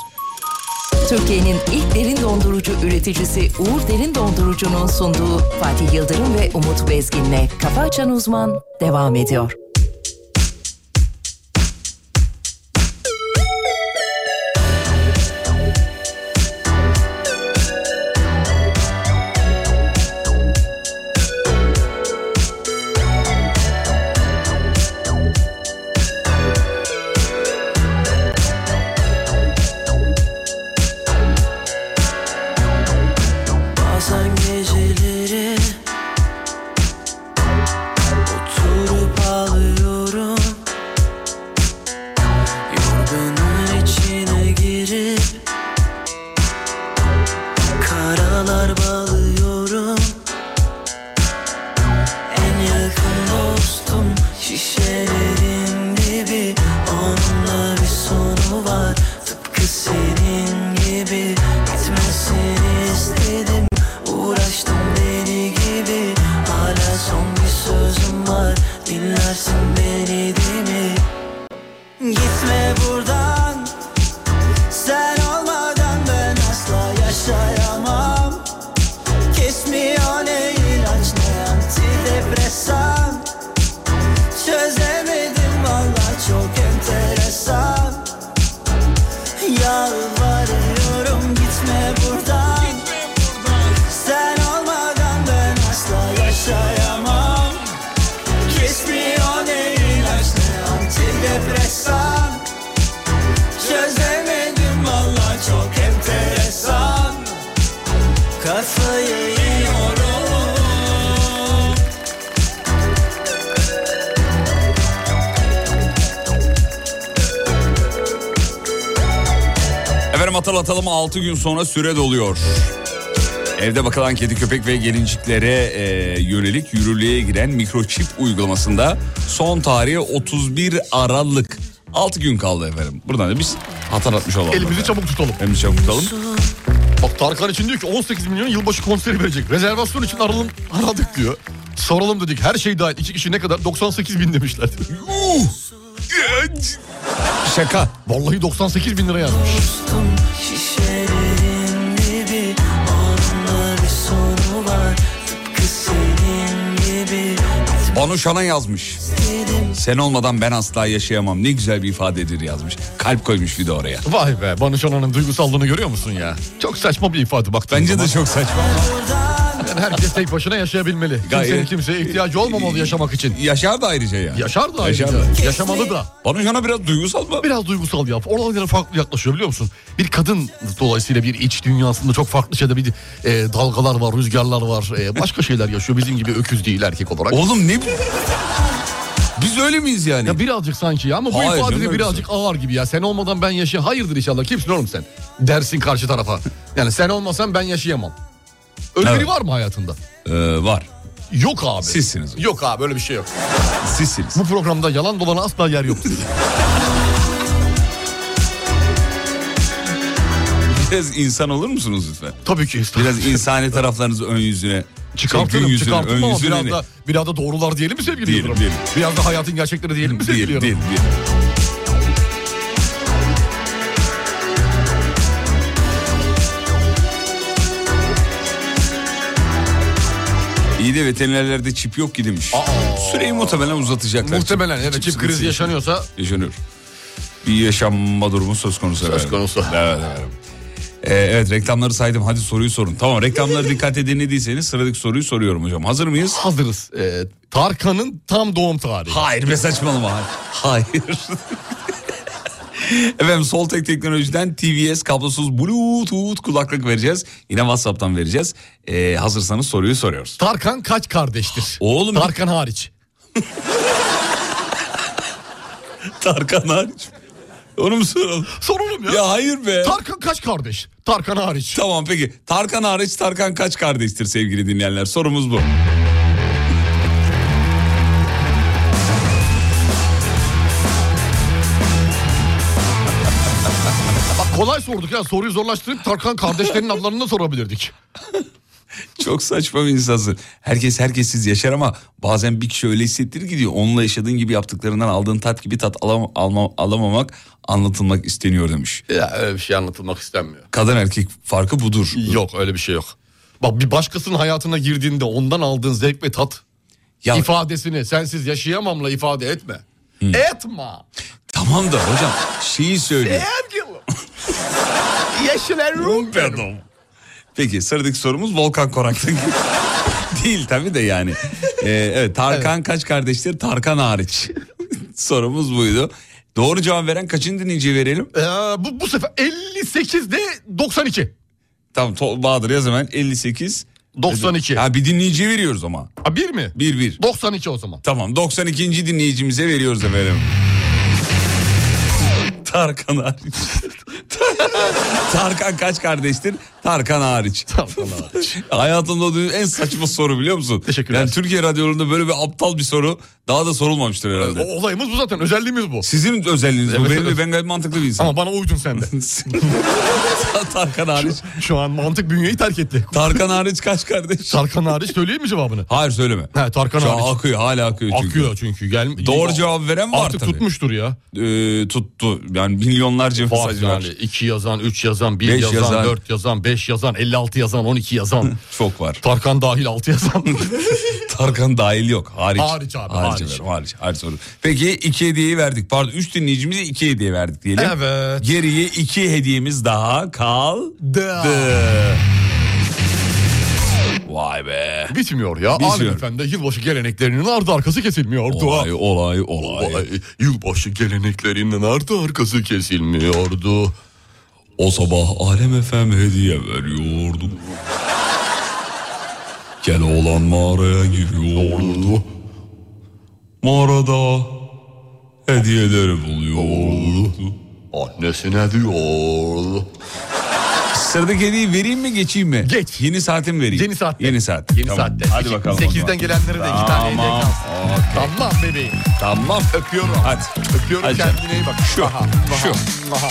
[SPEAKER 7] Türkiye'nin ilk derin dondurucu üreticisi Uğur Derin Dondurucu'nun sunduğu Fatih Yıldırım ve Umut Bezgin'le Kafa Açan Uzman devam ediyor.
[SPEAKER 1] Sonra süre doluyor. Evde bakılan kedi köpek ve gelinciklere e, yönelik yürürlüğe giren mikroçip uygulamasında son tarihi 31 Aralık. 6 gün kaldı efendim. Buradan da biz hatırlatmış olalım.
[SPEAKER 4] Elimizi
[SPEAKER 1] efendim.
[SPEAKER 4] çabuk tutalım.
[SPEAKER 1] Elimizi çabuk tutalım.
[SPEAKER 4] Bak Tarkan için diyor ki 18 milyon yılbaşı konseri verecek. Rezervasyon için aralım, aradık diyor. Soralım dedik her şey dahil. iki kişi ne kadar? 98 bin demişler.
[SPEAKER 1] Şaka.
[SPEAKER 4] Vallahi 98 bin lira yazmış.
[SPEAKER 5] Şişelerin gibi anında bir sonu var Tıpkı senin gibi
[SPEAKER 1] Banu Şan'a yazmış. Sen olmadan ben asla yaşayamam. Ne güzel bir ifadedir yazmış. Kalp koymuş bir de oraya.
[SPEAKER 4] Vay be Banu Şanan'ın duygusallığını görüyor musun ya? Çok saçma bir ifade baktığın
[SPEAKER 1] Bence
[SPEAKER 4] zaman.
[SPEAKER 1] de çok saçma.
[SPEAKER 4] Herkes tek başına yaşayabilmeli. Kimsenin
[SPEAKER 1] Gayet-
[SPEAKER 4] kimseye ihtiyacı olmamalı yaşamak için.
[SPEAKER 1] Yaşar da ayrıca ya.
[SPEAKER 4] Yaşar da ayrıca.
[SPEAKER 1] Yaşar da.
[SPEAKER 4] Yaşamalı da.
[SPEAKER 1] Banu Şan'a biraz duygusal mı?
[SPEAKER 4] Biraz duygusal yap. Olaylara farklı yaklaşıyor biliyor musun? Bir kadın dolayısıyla bir iç dünyasında çok farklı şeyde bir e, dalgalar var, rüzgarlar var. e, başka şeyler yaşıyor. Bizim gibi öküz değil erkek olarak.
[SPEAKER 1] Oğlum ne bu? Biz öyle miyiz yani?
[SPEAKER 4] Ya birazcık sanki ya ama bu
[SPEAKER 1] Hayır
[SPEAKER 4] ifade
[SPEAKER 1] canım,
[SPEAKER 4] de birazcık ağır gibi ya. Sen olmadan ben yaşayamam. Hayırdır inşallah. Kimsin oğlum sen? Dersin karşı tarafa. Yani sen olmasan ben yaşayamam. Öyle
[SPEAKER 1] Evet.
[SPEAKER 4] biri var mı hayatında?
[SPEAKER 1] Ee, var.
[SPEAKER 4] Yok abi.
[SPEAKER 1] Sizsiniz.
[SPEAKER 4] Yok abi öyle bir şey yok.
[SPEAKER 1] Sizsiniz.
[SPEAKER 4] Bu programda yalan dolana asla yer yoktur. *laughs*
[SPEAKER 1] Biraz insan olur musunuz lütfen?
[SPEAKER 4] Tabii ki.
[SPEAKER 1] Biraz insani taraflarınızı ön yüzüne.
[SPEAKER 4] Çıkartırım
[SPEAKER 1] şey, gün yüzüne,
[SPEAKER 4] çıkartırım
[SPEAKER 1] ön
[SPEAKER 4] ama
[SPEAKER 1] yüzüne
[SPEAKER 4] biraz da, biraz da doğrular diyelim mi sevgili
[SPEAKER 1] Diyelim,
[SPEAKER 4] Yıldırım?
[SPEAKER 1] diyelim.
[SPEAKER 4] Biraz da hayatın gerçekleri diyelim mi sevgili Yıldırım?
[SPEAKER 1] değil, değil. İyi de veterinerlerde çip yok ki demiş. Süreyi muhtemelen uzatacaklar.
[SPEAKER 4] Muhtemelen evet
[SPEAKER 1] Çip
[SPEAKER 4] çip krizi yaşanıyorsa
[SPEAKER 1] Yaşanıyor. Bir yaşanma durumu söz konusu.
[SPEAKER 4] Söz
[SPEAKER 1] efendim.
[SPEAKER 4] konusu.
[SPEAKER 1] Evet efendim. Ee, evet reklamları saydım hadi soruyu sorun. Tamam reklamları *laughs* dikkat dinlediyseniz sıradaki soruyu soruyorum hocam. Hazır mıyız?
[SPEAKER 4] hazırız. Ee, Tarkan'ın tam doğum tarihi.
[SPEAKER 1] Hayır be saçmalama. Hayır. *laughs* *laughs* Efendim Soltek Teknoloji'den TVS kablosuz Bluetooth kulaklık vereceğiz. Yine WhatsApp'tan vereceğiz. Ee, hazırsanız soruyu soruyoruz.
[SPEAKER 4] Tarkan kaç kardeştir? *gasps*
[SPEAKER 1] Oğlum
[SPEAKER 4] Tarkan hariç. *laughs*
[SPEAKER 1] Tarkan hariç. Onu mu soralım?
[SPEAKER 4] Soralım ya.
[SPEAKER 1] Ya hayır be.
[SPEAKER 4] Tarkan kaç kardeş? Tarkan hariç.
[SPEAKER 1] Tamam peki. Tarkan hariç Tarkan kaç kardeştir sevgili dinleyenler? Sorumuz bu.
[SPEAKER 4] Kolay sorduk ya soruyu zorlaştırıp Tarkan kardeşlerinin adlarını da sorabilirdik. *laughs*
[SPEAKER 1] Çok saçma bir insansın. Herkes herkessiz yaşar ama bazen bir kişi öyle hissettirir ki diyor. Onunla yaşadığın gibi yaptıklarından aldığın tat gibi tat alam, alma- alamamak anlatılmak isteniyor demiş.
[SPEAKER 4] Ya öyle bir şey anlatılmak istenmiyor.
[SPEAKER 1] Kadın erkek farkı budur.
[SPEAKER 4] Yok öyle bir şey yok. Bak bir başkasının hayatına girdiğinde ondan aldığın zevk ve tat
[SPEAKER 1] Ya
[SPEAKER 4] ifadesini sensiz yaşayamamla ifade etme. Etme.
[SPEAKER 1] Tamam da hocam şeyi.
[SPEAKER 4] Sevgilim. *laughs* Yaşlarım benim.
[SPEAKER 1] Peki sıradaki sorumuz Volkan Konak'tan. *laughs* Değil tabii de yani. Ee, evet Tarkan kaç kardeştir? Tarkan hariç. *laughs* Sorumuz buydu. Doğru cevap veren kaçıncı dinleyiciye verelim?
[SPEAKER 4] Ee, bu, bu sefer 58'de 92.
[SPEAKER 1] Tamam to- Bahadır yaz hemen 58.
[SPEAKER 4] 92.
[SPEAKER 1] Ha bir dinleyiciye veriyoruz ama.
[SPEAKER 4] Ha, bir mi?
[SPEAKER 1] 1-1.
[SPEAKER 4] 92 o zaman.
[SPEAKER 1] Tamam 92. dinleyicimize veriyoruz efendim. Tarkan hariç. *laughs* Tarkan kaç kardeştir? Tarkan hariç. *laughs*
[SPEAKER 4] Tarkan hariç.
[SPEAKER 1] Hayatımda duyduğum en saçma soru biliyor musun?
[SPEAKER 4] Teşekkürler.
[SPEAKER 1] Yani Türkiye radyolarında böyle bir aptal bir soru daha da sorulmamıştır herhalde.
[SPEAKER 4] O olayımız bu zaten özelliğimiz bu.
[SPEAKER 1] Sizin özelliğiniz bu.
[SPEAKER 4] Evet,
[SPEAKER 1] Benim de
[SPEAKER 4] evet.
[SPEAKER 1] ben gayet mantıklı bir insanım.
[SPEAKER 4] Ama bana uydun sen de. *laughs*
[SPEAKER 1] Tarkan hariç.
[SPEAKER 4] Şu an mantık bünyeyi terk etti.
[SPEAKER 1] Tarkan hariç kaç kardeş?
[SPEAKER 4] Tarkan hariç söyleyeyim mi cevabını?
[SPEAKER 1] Hayır söyleme.
[SPEAKER 4] He Tarkan
[SPEAKER 1] Şu
[SPEAKER 4] hariç.
[SPEAKER 1] akıyor hala akıyor çünkü.
[SPEAKER 4] Akıyor çünkü. Gel,
[SPEAKER 1] Doğru cevap veren var
[SPEAKER 4] Artık
[SPEAKER 1] tabii.
[SPEAKER 4] tutmuştur ya.
[SPEAKER 1] Ee, tuttu. Yani milyonlarca mesaj var.
[SPEAKER 4] yani 2 yazan, 3 yazan, 1
[SPEAKER 1] Beş
[SPEAKER 4] yazan,
[SPEAKER 1] yazan.
[SPEAKER 4] 4 yazan, 5 yazan, 56 yazan, 12 yazan.
[SPEAKER 1] Çok var.
[SPEAKER 4] Tarkan dahil 6 yazan. *laughs*
[SPEAKER 1] Tarkan dahil yok. Hariç.
[SPEAKER 4] Hariç abi,
[SPEAKER 1] Hariç.
[SPEAKER 4] hariç.
[SPEAKER 1] Hariç. hariç soru. Peki iki hediyeyi verdik. Pardon üç dinleyicimize iki hediye verdik diyelim.
[SPEAKER 4] Evet.
[SPEAKER 1] Geriye iki hediyemiz daha kaldı. Vay be.
[SPEAKER 4] Bitmiyor ya.
[SPEAKER 1] Bitmiyor.
[SPEAKER 4] Efendi yılbaşı geleneklerinin ardı arkası kesilmiyordu.
[SPEAKER 1] Olay olay olay.
[SPEAKER 4] Olay, yılbaşı geleneklerinin ardı arkası kesilmiyordu.
[SPEAKER 1] O sabah Alem FM hediye veriyordu. Gel oğlan mağaraya giriyordu. Mağarada hediyeleri buluyordu.
[SPEAKER 4] Annesine diyor.
[SPEAKER 1] Sıradaki hediyeyi vereyim mi geçeyim mi?
[SPEAKER 4] Geç.
[SPEAKER 1] Yeni saatim vereyim.
[SPEAKER 4] Yeni saatte.
[SPEAKER 1] Yeni saat.
[SPEAKER 4] Yeni
[SPEAKER 1] Tamam.
[SPEAKER 4] saatte.
[SPEAKER 1] Hadi bakalım. o zaman.
[SPEAKER 4] 8'den gelenlere de iki tane hediye
[SPEAKER 1] Tamam.
[SPEAKER 4] kalsın.
[SPEAKER 1] Okey.
[SPEAKER 4] Tamam bebeğim.
[SPEAKER 1] Tamam.
[SPEAKER 4] Öpüyorum.
[SPEAKER 1] Hadi.
[SPEAKER 4] Öpüyorum
[SPEAKER 1] Hadi
[SPEAKER 4] kendine iyi bak.
[SPEAKER 1] Şu,
[SPEAKER 4] Aha,
[SPEAKER 1] şu.
[SPEAKER 4] aha,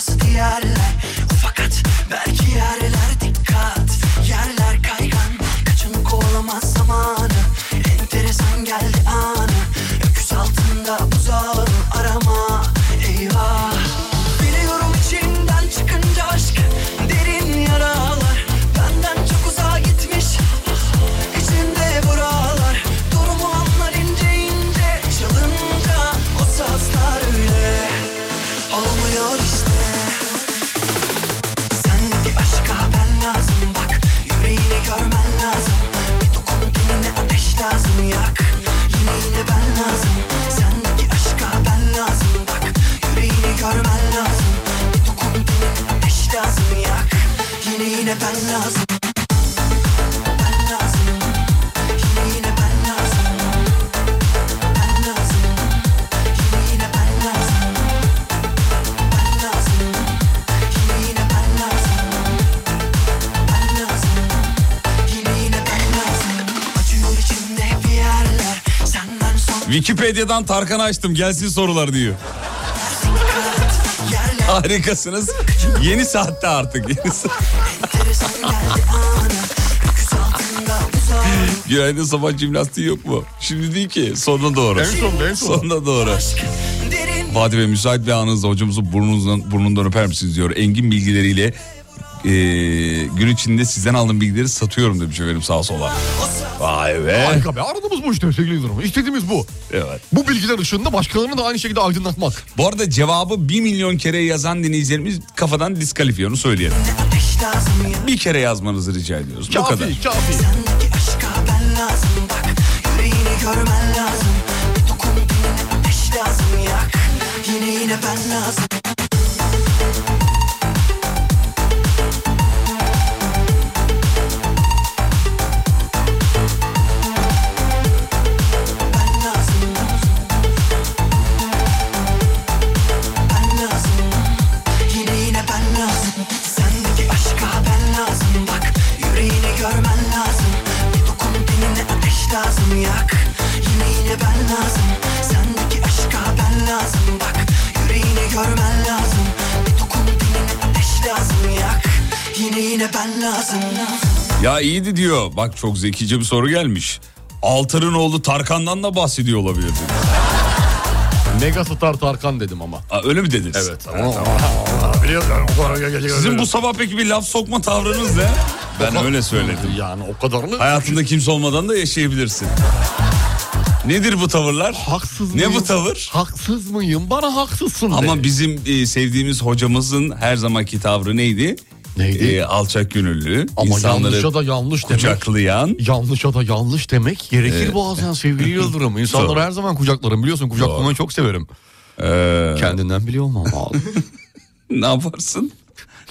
[SPEAKER 5] Sonrası diğerler. Fakat belki yerler dikkat. Yerler kaygan Kaçını kovalamaz zamanı. Enteresan geldi anı. Öküz altında buzağı arama
[SPEAKER 1] Wikipedia'dan Tarkan'ı açtım gelsin sorular diyor. Harikasınız. Yeni saatte artık. Yeni saat. Günaydın sabah jimnastiği yok mu? Şimdi değil ki. Sonuna doğru.
[SPEAKER 4] En sonunda en sonunda.
[SPEAKER 1] Sonuna doğru. Fatih Bey müsait bir anınızda hocamızı burnunuzdan, burnundan öper misiniz diyor. Engin bilgileriyle e, gün içinde sizden aldığım bilgileri satıyorum demiş efendim sağa sola. Vay be.
[SPEAKER 4] Harika be aradığımız bu işte sevgili Yıldırım. İstediğimiz bu.
[SPEAKER 1] Evet.
[SPEAKER 4] Bu bilgiler ışığında başkalarını da aynı şekilde aydınlatmak.
[SPEAKER 1] Bu arada cevabı bir milyon kere yazan dinleyicilerimiz kafadan diskalifiye onu söyleyelim. Bir kere yazmanızı rica ediyoruz. Bu
[SPEAKER 4] Kafi
[SPEAKER 1] kadar.
[SPEAKER 4] kafi.
[SPEAKER 5] Sendeki aşka ben lazım bak Yüreğini görmen lazım Bir dokun tenine ateş lazım yak Yine yine ben lazım Yine ben lazım
[SPEAKER 1] Ya iyiydi diyor. Bak çok zekice bir soru gelmiş. Altar'ın oğlu Tarkan'dan da bahsediyor olabilir.
[SPEAKER 4] Mega star Tarkan dedim ama.
[SPEAKER 1] Aa, öyle mi dediniz?
[SPEAKER 4] Evet. Biliyorsun o kadar
[SPEAKER 1] Sizin bu sabah peki bir laf sokma tavrınız ne? Ben öyle söyledim.
[SPEAKER 4] Yani o kadarını
[SPEAKER 1] Hayatında kimse olmadan da yaşayabilirsin. Nedir bu tavırlar?
[SPEAKER 4] haksız
[SPEAKER 1] Ne
[SPEAKER 4] mıyım?
[SPEAKER 1] bu tavır?
[SPEAKER 4] Haksız mıyım? Bana haksızsın de.
[SPEAKER 1] Ama bizim e, sevdiğimiz hocamızın her zamanki tavrı neydi?
[SPEAKER 4] Neydi?
[SPEAKER 1] E, alçak gönüllü,
[SPEAKER 4] Ama
[SPEAKER 1] insanları
[SPEAKER 4] yanlışa da yanlış demek.
[SPEAKER 1] kucaklayan.
[SPEAKER 4] Yanlışa da yanlış demek gerekir
[SPEAKER 1] Evet.
[SPEAKER 4] bazen sevgili Yıldırım. *laughs* İnsanları
[SPEAKER 1] Doğru.
[SPEAKER 4] her zaman kucaklarım biliyorsun. Kucaklamayı
[SPEAKER 1] Doğru.
[SPEAKER 4] çok severim.
[SPEAKER 1] e,
[SPEAKER 4] Kendinden biliyor olmam lazım. *laughs*
[SPEAKER 1] ne yaparsın?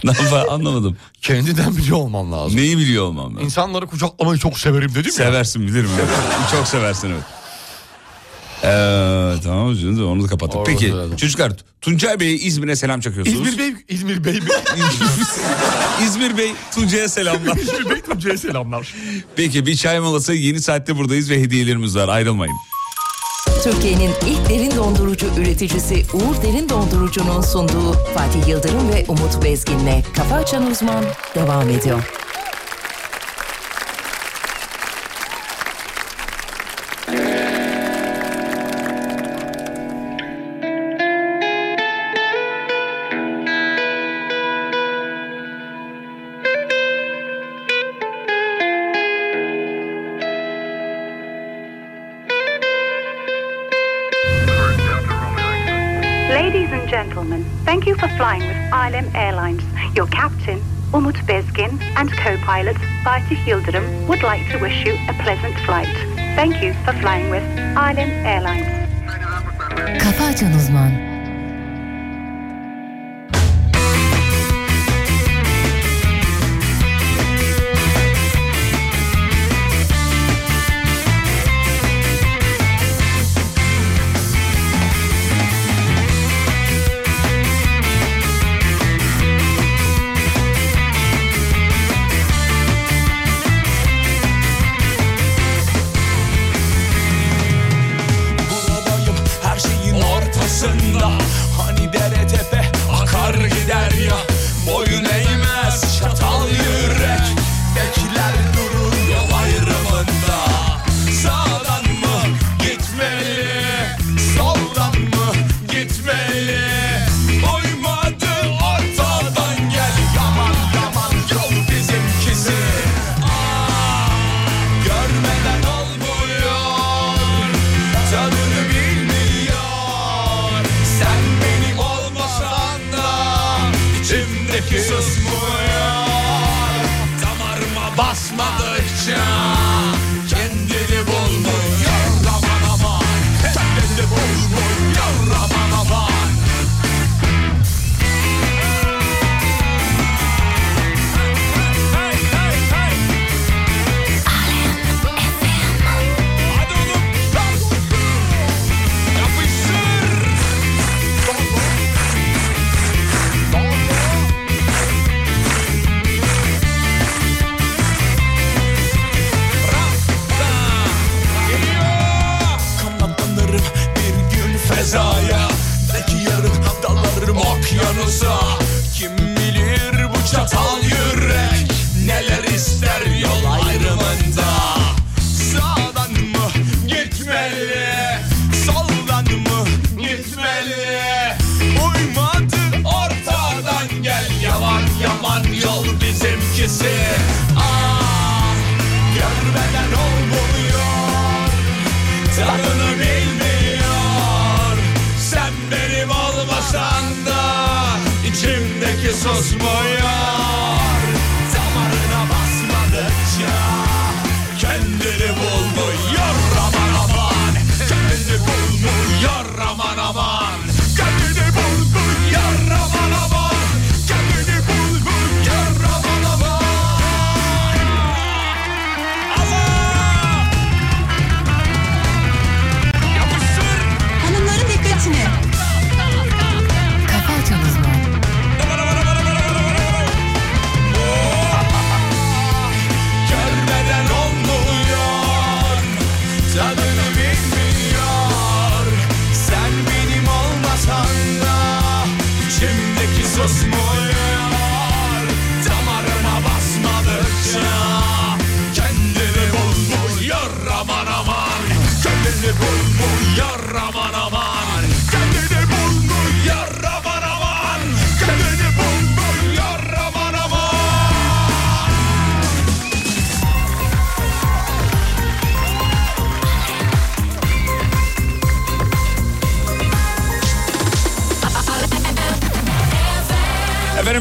[SPEAKER 1] Ne yapar anlamadım. *laughs*
[SPEAKER 4] Kendinden biliyor olman lazım.
[SPEAKER 1] Neyi biliyor olmam ben?
[SPEAKER 4] İnsanları kucaklamayı çok severim dedim ya.
[SPEAKER 1] Seversin bilirim. evet. Çok seversin evet. Ee, tamam şimdi onu da kapattık.
[SPEAKER 4] Orada
[SPEAKER 1] Peki
[SPEAKER 4] söyledim.
[SPEAKER 1] çocuklar Tuncay Bey'e İzmir'e selam çakıyorsunuz.
[SPEAKER 4] İzmir Bey, İzmir Bey, *laughs*
[SPEAKER 1] İzmir Bey Tuncay'a selamlar. *laughs*
[SPEAKER 4] İzmir Bey Tuncay'a selamlar.
[SPEAKER 1] Peki bir çay molası yeni saatte buradayız ve hediyelerimiz var ayrılmayın.
[SPEAKER 8] Türkiye'nin ilk derin dondurucu üreticisi Uğur Derin Dondurucu'nun sunduğu Fatih Yıldırım ve Umut Bezgin'le Kafa Açan Uzman devam ediyor.
[SPEAKER 9] Flying with ILM Airlines. Your captain, Umut Bezgin, and co-pilot Fatih Yildirim would like to wish you a pleasant flight. Thank you for flying with ILM Airlines.
[SPEAKER 8] Kafa Açan Uzman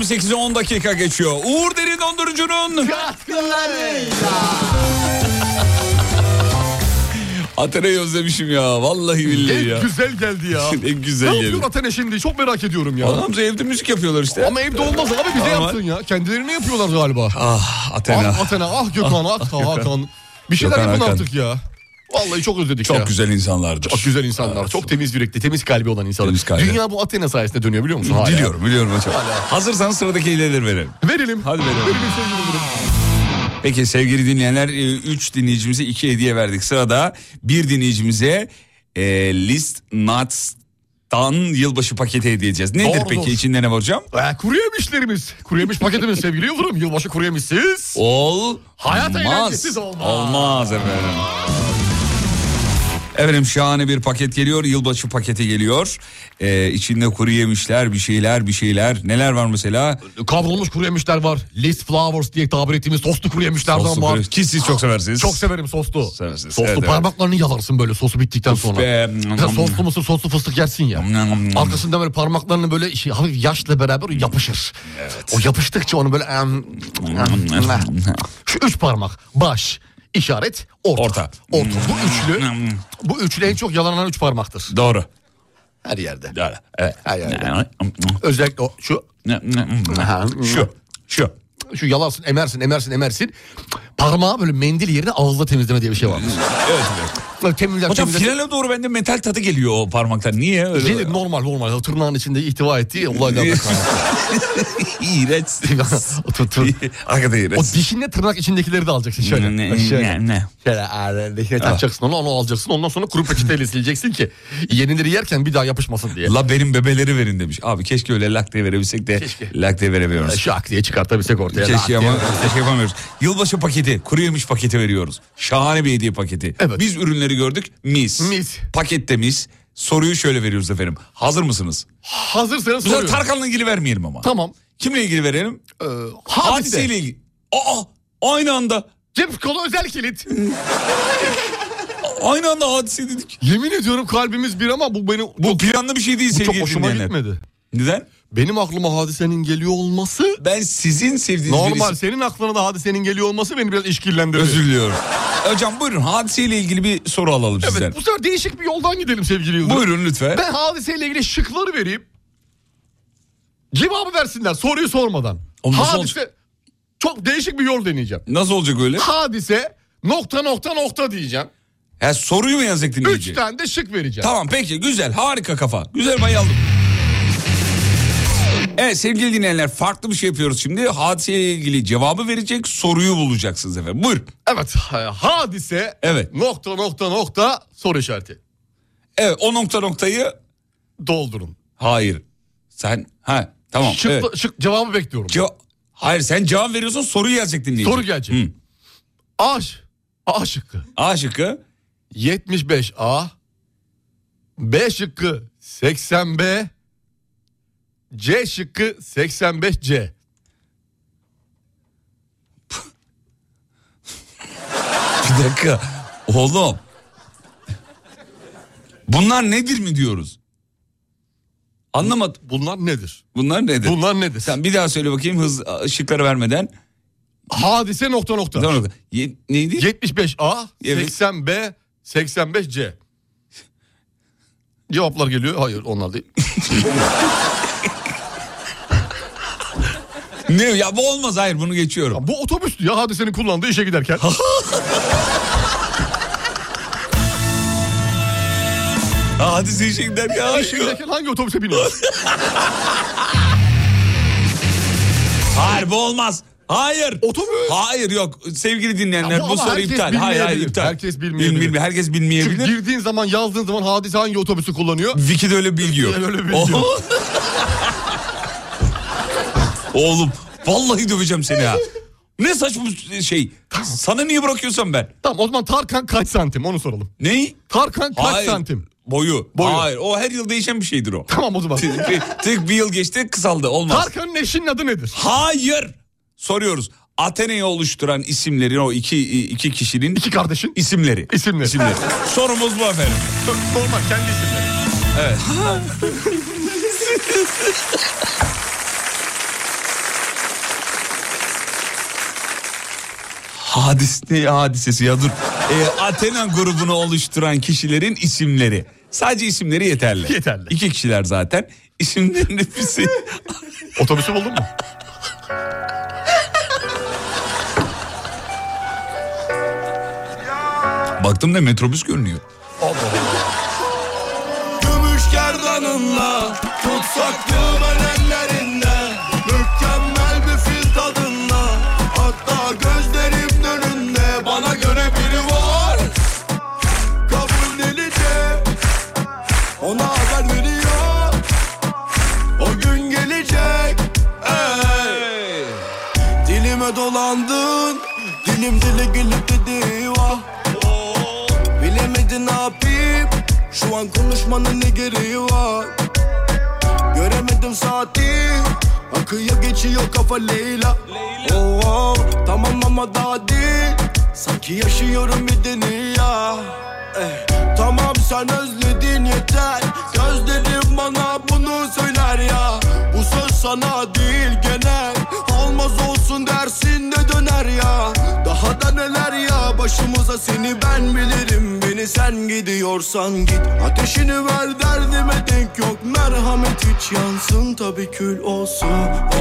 [SPEAKER 1] 18'e 10 dakika geçiyor. Uğur Derin Dondurucu'nun katkılarıyla. Atene'yi özlemişim ya. Vallahi billahi ne
[SPEAKER 4] ya. güzel geldi ya. *laughs*
[SPEAKER 1] ne güzel geldi.
[SPEAKER 4] Ne yapıyor Atene şimdi? Çok merak ediyorum ya.
[SPEAKER 1] Adamca evde müzik yapıyorlar işte.
[SPEAKER 4] Ama evde olmaz abi bize
[SPEAKER 1] Ama-
[SPEAKER 4] yapsın ya. Kendilerine yapıyorlar galiba.
[SPEAKER 1] Ah Atena.
[SPEAKER 4] Ah Atene, ah Gökhan, ah, ah Hakan. Bir şeyler
[SPEAKER 1] Gökhan
[SPEAKER 4] yapın
[SPEAKER 1] Hakan.
[SPEAKER 4] artık ya. Vallahi çok özledik ya.
[SPEAKER 1] Çok güzel insanlardır.
[SPEAKER 4] Çok güzel insanlar. Çok temiz yürekli, temiz kalbi olan insanlar.
[SPEAKER 1] Temiz kalbi.
[SPEAKER 4] Dünya bu Athena sayesinde dönüyor biliyor musun? Hala.
[SPEAKER 1] Biliyorum biliyorum hocam. Hazırsanız sıradaki ileri verelim.
[SPEAKER 4] Verelim.
[SPEAKER 1] Hadi verelim.
[SPEAKER 4] Verelim sevgili.
[SPEAKER 1] Peki sevgili dinleyenler 3 dinleyicimize 2 hediye verdik. Sırada bir dinleyicimize e, List Nuts'tan yılbaşı paketi hediye edeceğiz. Nedir
[SPEAKER 4] Doğrudur.
[SPEAKER 1] peki içinde ne var hocam?
[SPEAKER 4] Ee, kuru yemişlerimiz. Kuru yemiş paketimiz sevgili Yıldırım. Yılbaşı kuru yemişsiz.
[SPEAKER 1] Ol
[SPEAKER 4] Hayat
[SPEAKER 1] olmaz.
[SPEAKER 4] eğlencesiz olmaz.
[SPEAKER 1] Olmaz efendim. Efendim şahane bir paket geliyor. Yılbaşı paketi geliyor. Ee, içinde kuru yemişler, bir şeyler, bir şeyler. Neler var mesela?
[SPEAKER 4] Kavrulmuş kuru yemişler var. List flowers diye tabir ettiğimiz soslu kuru yemişlerden
[SPEAKER 1] Soslu
[SPEAKER 4] var.
[SPEAKER 1] kuru- Ki siz çok seversiniz.
[SPEAKER 4] Çok severim soslu.
[SPEAKER 1] Seversiniz,
[SPEAKER 4] Soslu
[SPEAKER 1] evet, evet.
[SPEAKER 4] parmaklarını yalarsın böyle sosu bittikten
[SPEAKER 1] Uf
[SPEAKER 4] sonra.
[SPEAKER 1] be.
[SPEAKER 4] Sen soslu mısır soslu fıstık yersin ya. Arkasında böyle parmaklarını böyle şey, hafif yaşla beraber yapışır. O yapıştıkça onu böyle... Şu üç parmak. Baş, işaret, orta.
[SPEAKER 1] Orta.
[SPEAKER 4] Orta. Bu üçlü, bu üçlü en çok yalanan üç parmaktır.
[SPEAKER 1] Doğru.
[SPEAKER 4] Her yerde.
[SPEAKER 1] Doğru. Evet.
[SPEAKER 4] Her yerde. Özellikle o şu
[SPEAKER 1] Şu. Şu.
[SPEAKER 4] Şu yalarsın, emersin, emersin, emersin. Parmağı böyle mendil yerine ağızla temizleme diye bir şey var.
[SPEAKER 1] Evet.
[SPEAKER 4] Böyle temizler,
[SPEAKER 1] Hocam
[SPEAKER 4] temizler.
[SPEAKER 1] finale doğru bende metal tadı geliyor o parmaktan. Niye öyle?
[SPEAKER 4] Gelir, normal normal. O tırnağın içinde ihtiva ettiği olaylardan. *laughs* *laughs*
[SPEAKER 1] İğrenç.
[SPEAKER 4] O tır-
[SPEAKER 1] Hakikaten
[SPEAKER 4] O
[SPEAKER 1] iğrenç.
[SPEAKER 4] dişinle tırnak içindekileri de alacaksın şöyle.
[SPEAKER 1] Ne,
[SPEAKER 4] şöyle.
[SPEAKER 1] ne, ne?
[SPEAKER 4] Şöyle dişine takacaksın onu, onu alacaksın. Ondan sonra kuru peçeteyle sileceksin ki yenileri yerken bir daha yapışmasın diye.
[SPEAKER 1] La benim bebeleri verin demiş. Abi keşke öyle lakte verebilsek de
[SPEAKER 4] Keşke.
[SPEAKER 1] lakte veremiyoruz.
[SPEAKER 4] Şak diye çıkartabilsek ortaya.
[SPEAKER 1] Keşke ama keşke yapamıyoruz. Yılbaşı paketi, kuru yemiş paketi veriyoruz. Şahane bir hediye paketi.
[SPEAKER 4] Evet.
[SPEAKER 1] Biz ürünleri gördük. Mis.
[SPEAKER 4] Mis.
[SPEAKER 1] Pakette mis. Soruyu şöyle veriyoruz efendim. Hazır mısınız?
[SPEAKER 4] Hazırsanız
[SPEAKER 1] Bu sefer
[SPEAKER 4] soruyorum.
[SPEAKER 1] Tarkan'la ilgili vermeyelim ama.
[SPEAKER 4] Tamam.
[SPEAKER 1] Kimle ilgili verelim?
[SPEAKER 4] Ee,
[SPEAKER 1] Hadiseyle
[SPEAKER 4] hadise.
[SPEAKER 1] ilgili. Aa aynı anda.
[SPEAKER 4] Cep kolu özel kilit. *laughs*
[SPEAKER 1] Aynı anda hadise dedik.
[SPEAKER 4] Yemin ediyorum kalbimiz bir ama bu benim
[SPEAKER 1] Bu planlı bir şey değil
[SPEAKER 4] bu çok
[SPEAKER 1] sevgili
[SPEAKER 4] hoşuma
[SPEAKER 1] dinleyenler.
[SPEAKER 4] gitmedi.
[SPEAKER 1] Neden?
[SPEAKER 4] Benim aklıma hadisenin geliyor olması
[SPEAKER 1] Ben sizin sevdiğiniz
[SPEAKER 4] normal.
[SPEAKER 1] birisi-
[SPEAKER 4] Senin aklına da hadisenin geliyor olması beni biraz işkillendiriyor.
[SPEAKER 1] Özür diliyorum. Hocam buyurun hadiseyle ilgili bir soru alalım sizden.
[SPEAKER 4] Evet bu sefer değişik bir yoldan gidelim sevgili Yıldırım.
[SPEAKER 1] Buyurun lütfen.
[SPEAKER 4] Ben hadiseyle ilgili şıkları vereyim. Cevabı versinler soruyu sormadan.
[SPEAKER 1] Oğlum nasıl
[SPEAKER 4] Hadise çok değişik bir yol deneyeceğim.
[SPEAKER 1] Nasıl olacak öyle?
[SPEAKER 4] Hadise nokta nokta nokta diyeceğim.
[SPEAKER 1] Ha, soruyu mu yazacak dinleyici?
[SPEAKER 4] Üç tane de şık vereceğim.
[SPEAKER 1] Tamam peki güzel harika kafa. Güzel ben aldım. Evet sevgili dinleyenler farklı bir şey yapıyoruz şimdi. Hadiseyle ilgili cevabı verecek soruyu bulacaksınız efendim. Buyur.
[SPEAKER 4] Evet ha- hadise
[SPEAKER 1] Evet.
[SPEAKER 4] nokta nokta nokta soru işareti.
[SPEAKER 1] Evet o nokta noktayı
[SPEAKER 4] doldurun.
[SPEAKER 1] Hayır. Sen ha tamam.
[SPEAKER 4] Şık,
[SPEAKER 1] evet.
[SPEAKER 4] şık cevabı bekliyorum.
[SPEAKER 1] Ce- Hayır sen cevap veriyorsun soruyu gelecek dinleyici.
[SPEAKER 4] Soru gelecek.
[SPEAKER 1] Hı.
[SPEAKER 4] A, A şıkkı.
[SPEAKER 1] A şıkkı.
[SPEAKER 4] 75A. B şıkkı 80B. C şıkkı 85C.
[SPEAKER 1] Bir dakika. Oğlum. Bunlar nedir mi diyoruz? Anlamadım.
[SPEAKER 4] Bunlar nedir?
[SPEAKER 1] Bunlar nedir?
[SPEAKER 4] Bunlar nedir?
[SPEAKER 1] Sen bir daha söyle bakayım hız ışıkları vermeden.
[SPEAKER 4] Hadise nokta nokta.
[SPEAKER 1] Tamam. Ye- neydi?
[SPEAKER 4] 75A,
[SPEAKER 1] Evet.
[SPEAKER 4] 80B, 85C. Cevaplar geliyor. Hayır onlar değil. *laughs*
[SPEAKER 1] ne ya bu olmaz hayır bunu geçiyorum.
[SPEAKER 4] Bu otobüstü ya hadisenin kullandığı işe giderken. *laughs*
[SPEAKER 1] Hadise işe gider ya.
[SPEAKER 4] işe giderken hangi otobüse biniyor?
[SPEAKER 1] Hayır bu olmaz. Hayır.
[SPEAKER 4] Otobüs.
[SPEAKER 1] Hayır yok sevgili dinleyenler bu
[SPEAKER 4] ama
[SPEAKER 1] soru iptal. Hayır hayır iptal.
[SPEAKER 4] Herkes bilmeyebilir.
[SPEAKER 1] Bil- herkes
[SPEAKER 4] Çünkü
[SPEAKER 1] bilmeyebilir.
[SPEAKER 4] girdiğin zaman yazdığın zaman hadise hangi otobüsü kullanıyor?
[SPEAKER 1] Wiki'de öyle bilgi yok.
[SPEAKER 4] Öyle bilgi yok. *laughs*
[SPEAKER 1] Oğlum vallahi döveceğim seni ha. *laughs* Ne saçma şey. Sana niye bırakıyorsam ben?
[SPEAKER 4] Tamam o zaman Tarkan kaç santim onu soralım.
[SPEAKER 1] Neyi?
[SPEAKER 4] Tarkan kaç
[SPEAKER 1] Hayır.
[SPEAKER 4] santim?
[SPEAKER 1] Boyu.
[SPEAKER 4] Boyu.
[SPEAKER 1] Hayır o her yıl değişen bir şeydir o.
[SPEAKER 4] Tamam o zaman.
[SPEAKER 1] tık, tık bir yıl geçti kısaldı olmaz.
[SPEAKER 4] Tarkan'ın eşinin adı nedir?
[SPEAKER 1] Hayır. Soruyoruz. Atene'yi oluşturan isimlerin o iki iki kişinin
[SPEAKER 4] İki kardeşin
[SPEAKER 1] isimleri.
[SPEAKER 4] isimleri.
[SPEAKER 1] İsimleri. *laughs* Sorumuz bu efendim.
[SPEAKER 4] Normal kendi isimleri.
[SPEAKER 1] Evet. *laughs* Hadis ne hadisesi ya dur. Ee, Athena grubunu oluşturan kişilerin isimleri. Sadece isimleri yeterli.
[SPEAKER 4] Yeterli.
[SPEAKER 1] İki kişiler zaten. İsimlerin hepsi.
[SPEAKER 4] Otobüsü buldun mu?
[SPEAKER 1] Baktım da metrobüs görünüyor.
[SPEAKER 3] Gümüş gerdanınla Tutsaklığım ellerinde an konuşmanın ne gereği var? Göremedim saati Akıyor geçiyor kafa Leyla. Oh, oh, Tamam ama daha değil. Sanki yaşıyorum bir dünya. Eh, Tamam sen özledin yeter. Gözlerim bana bunu söyler ya. Bu söz sana değil genel. Olmaz olsun dersin de döner ya. Daha da neler ya başımıza seni ben bilirim Beni sen gidiyorsan git Ateşini ver derdime denk yok Merhamet hiç yansın tabi kül olsun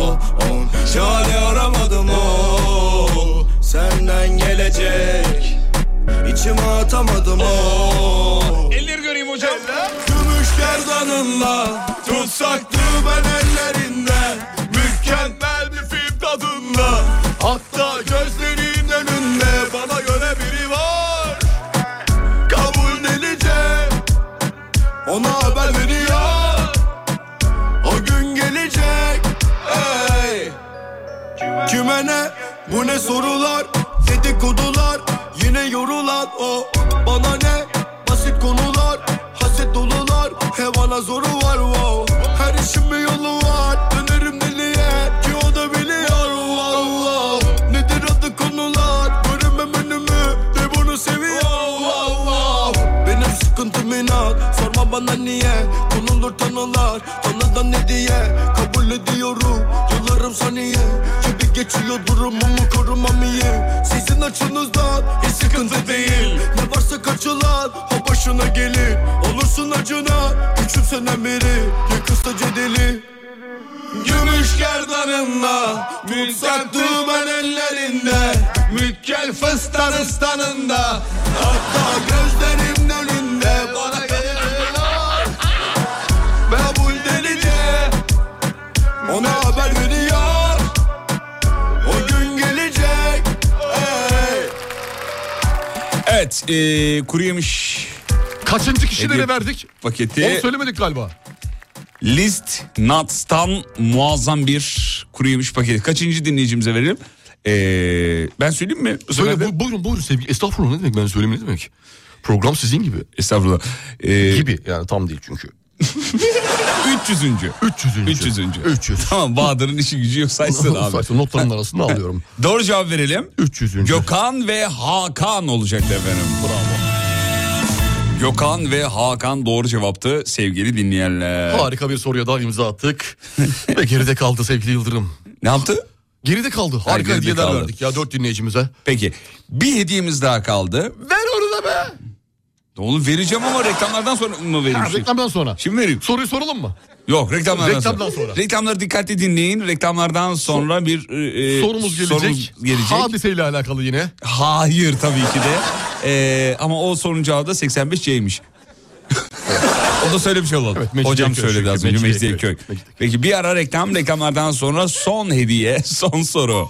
[SPEAKER 3] oh, oh. Şale aramadım oh. Senden gelecek İçime atamadım oh.
[SPEAKER 1] Elleri göreyim hocam.
[SPEAKER 3] Gümüş gerdanınla Tutsaktı ben ellerinde bu ne sorular? Dedikodular yine yorulan o. Bana ne? Basit konular Haset dolular. Hevana zoru var wow. Her işin bir yolu var. Dönerim deliye ki o da biliyor wow, wow. Nedir adı konular? Göremem önümü de bunu seviyor wow, wow. Benim sıkıntım inat Sorma bana niye? Konulur tanılar Tanıdan ne diye? Kabul ediyorum Yıllarım saniye geçiyor durumumu korumam iyi. Sizin açınızdan hiç sıkıntı değil. Ne varsa kaçılan o başına gelir. Olursun acına küçümsenen biri. Yakısta cedeli Gümüş gerdanınla Mülsaktı ben ellerinde. Mükkel fıstan ıstanında. Hatta gözlerimin
[SPEAKER 1] Evet ee, kuru yemiş
[SPEAKER 4] Kaçıncı kişilere
[SPEAKER 1] Hediye
[SPEAKER 4] verdik?
[SPEAKER 1] paketi.
[SPEAKER 4] Onu söylemedik galiba.
[SPEAKER 1] List Nuts'tan muazzam bir kuru yemiş paketi. Kaçıncı dinleyicimize verelim? Ee, ben söyleyeyim mi? Bu
[SPEAKER 4] Söyle, bu, buyurun buyurun sevgili. Estağfurullah ne demek ben söyleyeyim ne demek. Program sizin gibi.
[SPEAKER 1] Estağfurullah. Ee,
[SPEAKER 4] Gibi yani tam değil çünkü.
[SPEAKER 1] 300.
[SPEAKER 4] 300.
[SPEAKER 1] 300.
[SPEAKER 4] 300.
[SPEAKER 1] Tamam Bahadır'ın işi gücü yok saysın abi.
[SPEAKER 4] Saysın, notların arasında *laughs* alıyorum.
[SPEAKER 1] Doğru cevap verelim.
[SPEAKER 4] 300.
[SPEAKER 1] Gökhan ve Hakan olacaktı efendim. Bravo. Gökhan ve Hakan doğru cevaptı sevgili dinleyenler.
[SPEAKER 4] Harika bir soruya daha imza attık. Ve geride kaldı sevgili Yıldırım.
[SPEAKER 1] Ne yaptı?
[SPEAKER 4] Geride kaldı. Harika hediyeler verdik ya dört dinleyicimize.
[SPEAKER 1] Peki bir hediyemiz daha kaldı.
[SPEAKER 4] Ver onu da be.
[SPEAKER 1] Oğlum vereceğim ama reklamlardan sonra mı vereyim?
[SPEAKER 4] Ha, reklamdan sonra.
[SPEAKER 1] Şimdi vereyim.
[SPEAKER 4] Soruyu soralım mı?
[SPEAKER 1] Yok reklamlardan,
[SPEAKER 4] Reklamdan
[SPEAKER 1] sonra.
[SPEAKER 4] sonra.
[SPEAKER 1] Reklamları dikkatli dinleyin. Reklamlardan sonra bir e,
[SPEAKER 4] sorumuz gelecek.
[SPEAKER 1] sorumuz gelecek.
[SPEAKER 4] Hadiseyle alakalı yine.
[SPEAKER 1] Hayır tabii ki de. Ee, ama o sorunun cevabı da 85C'ymiş. *laughs* o da söylemiş olalım.
[SPEAKER 4] Evet, Mecidiyeköy
[SPEAKER 1] Hocam söyledi az önce
[SPEAKER 4] Mecidiyeköy.
[SPEAKER 1] Mecidiyeköy. Peki bir ara reklam reklamlardan sonra son hediye *laughs* son soru.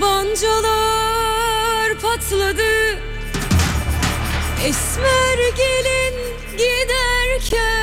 [SPEAKER 2] Tabancalar patladı. Esmer gelin giderken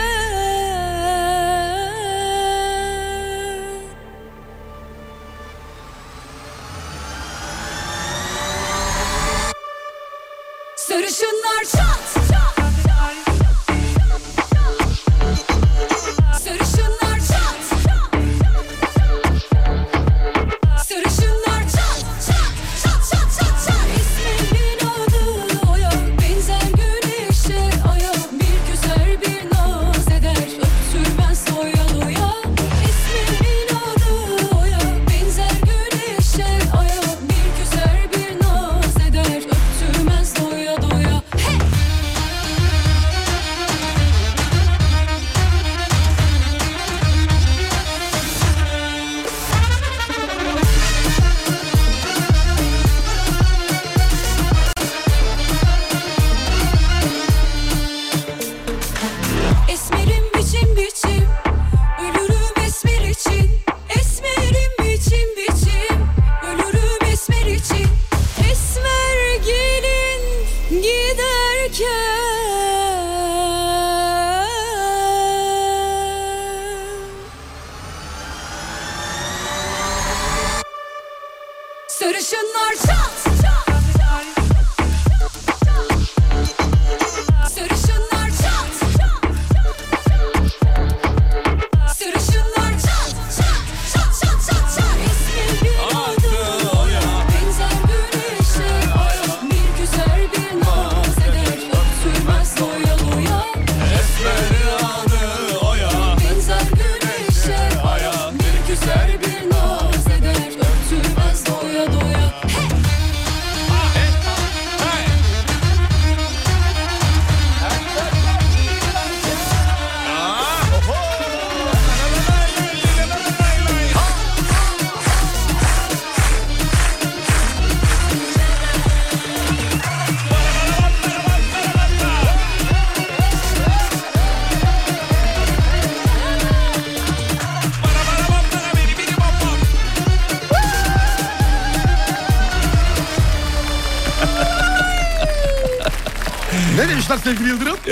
[SPEAKER 2] Sarışınlar çat Sarışınlar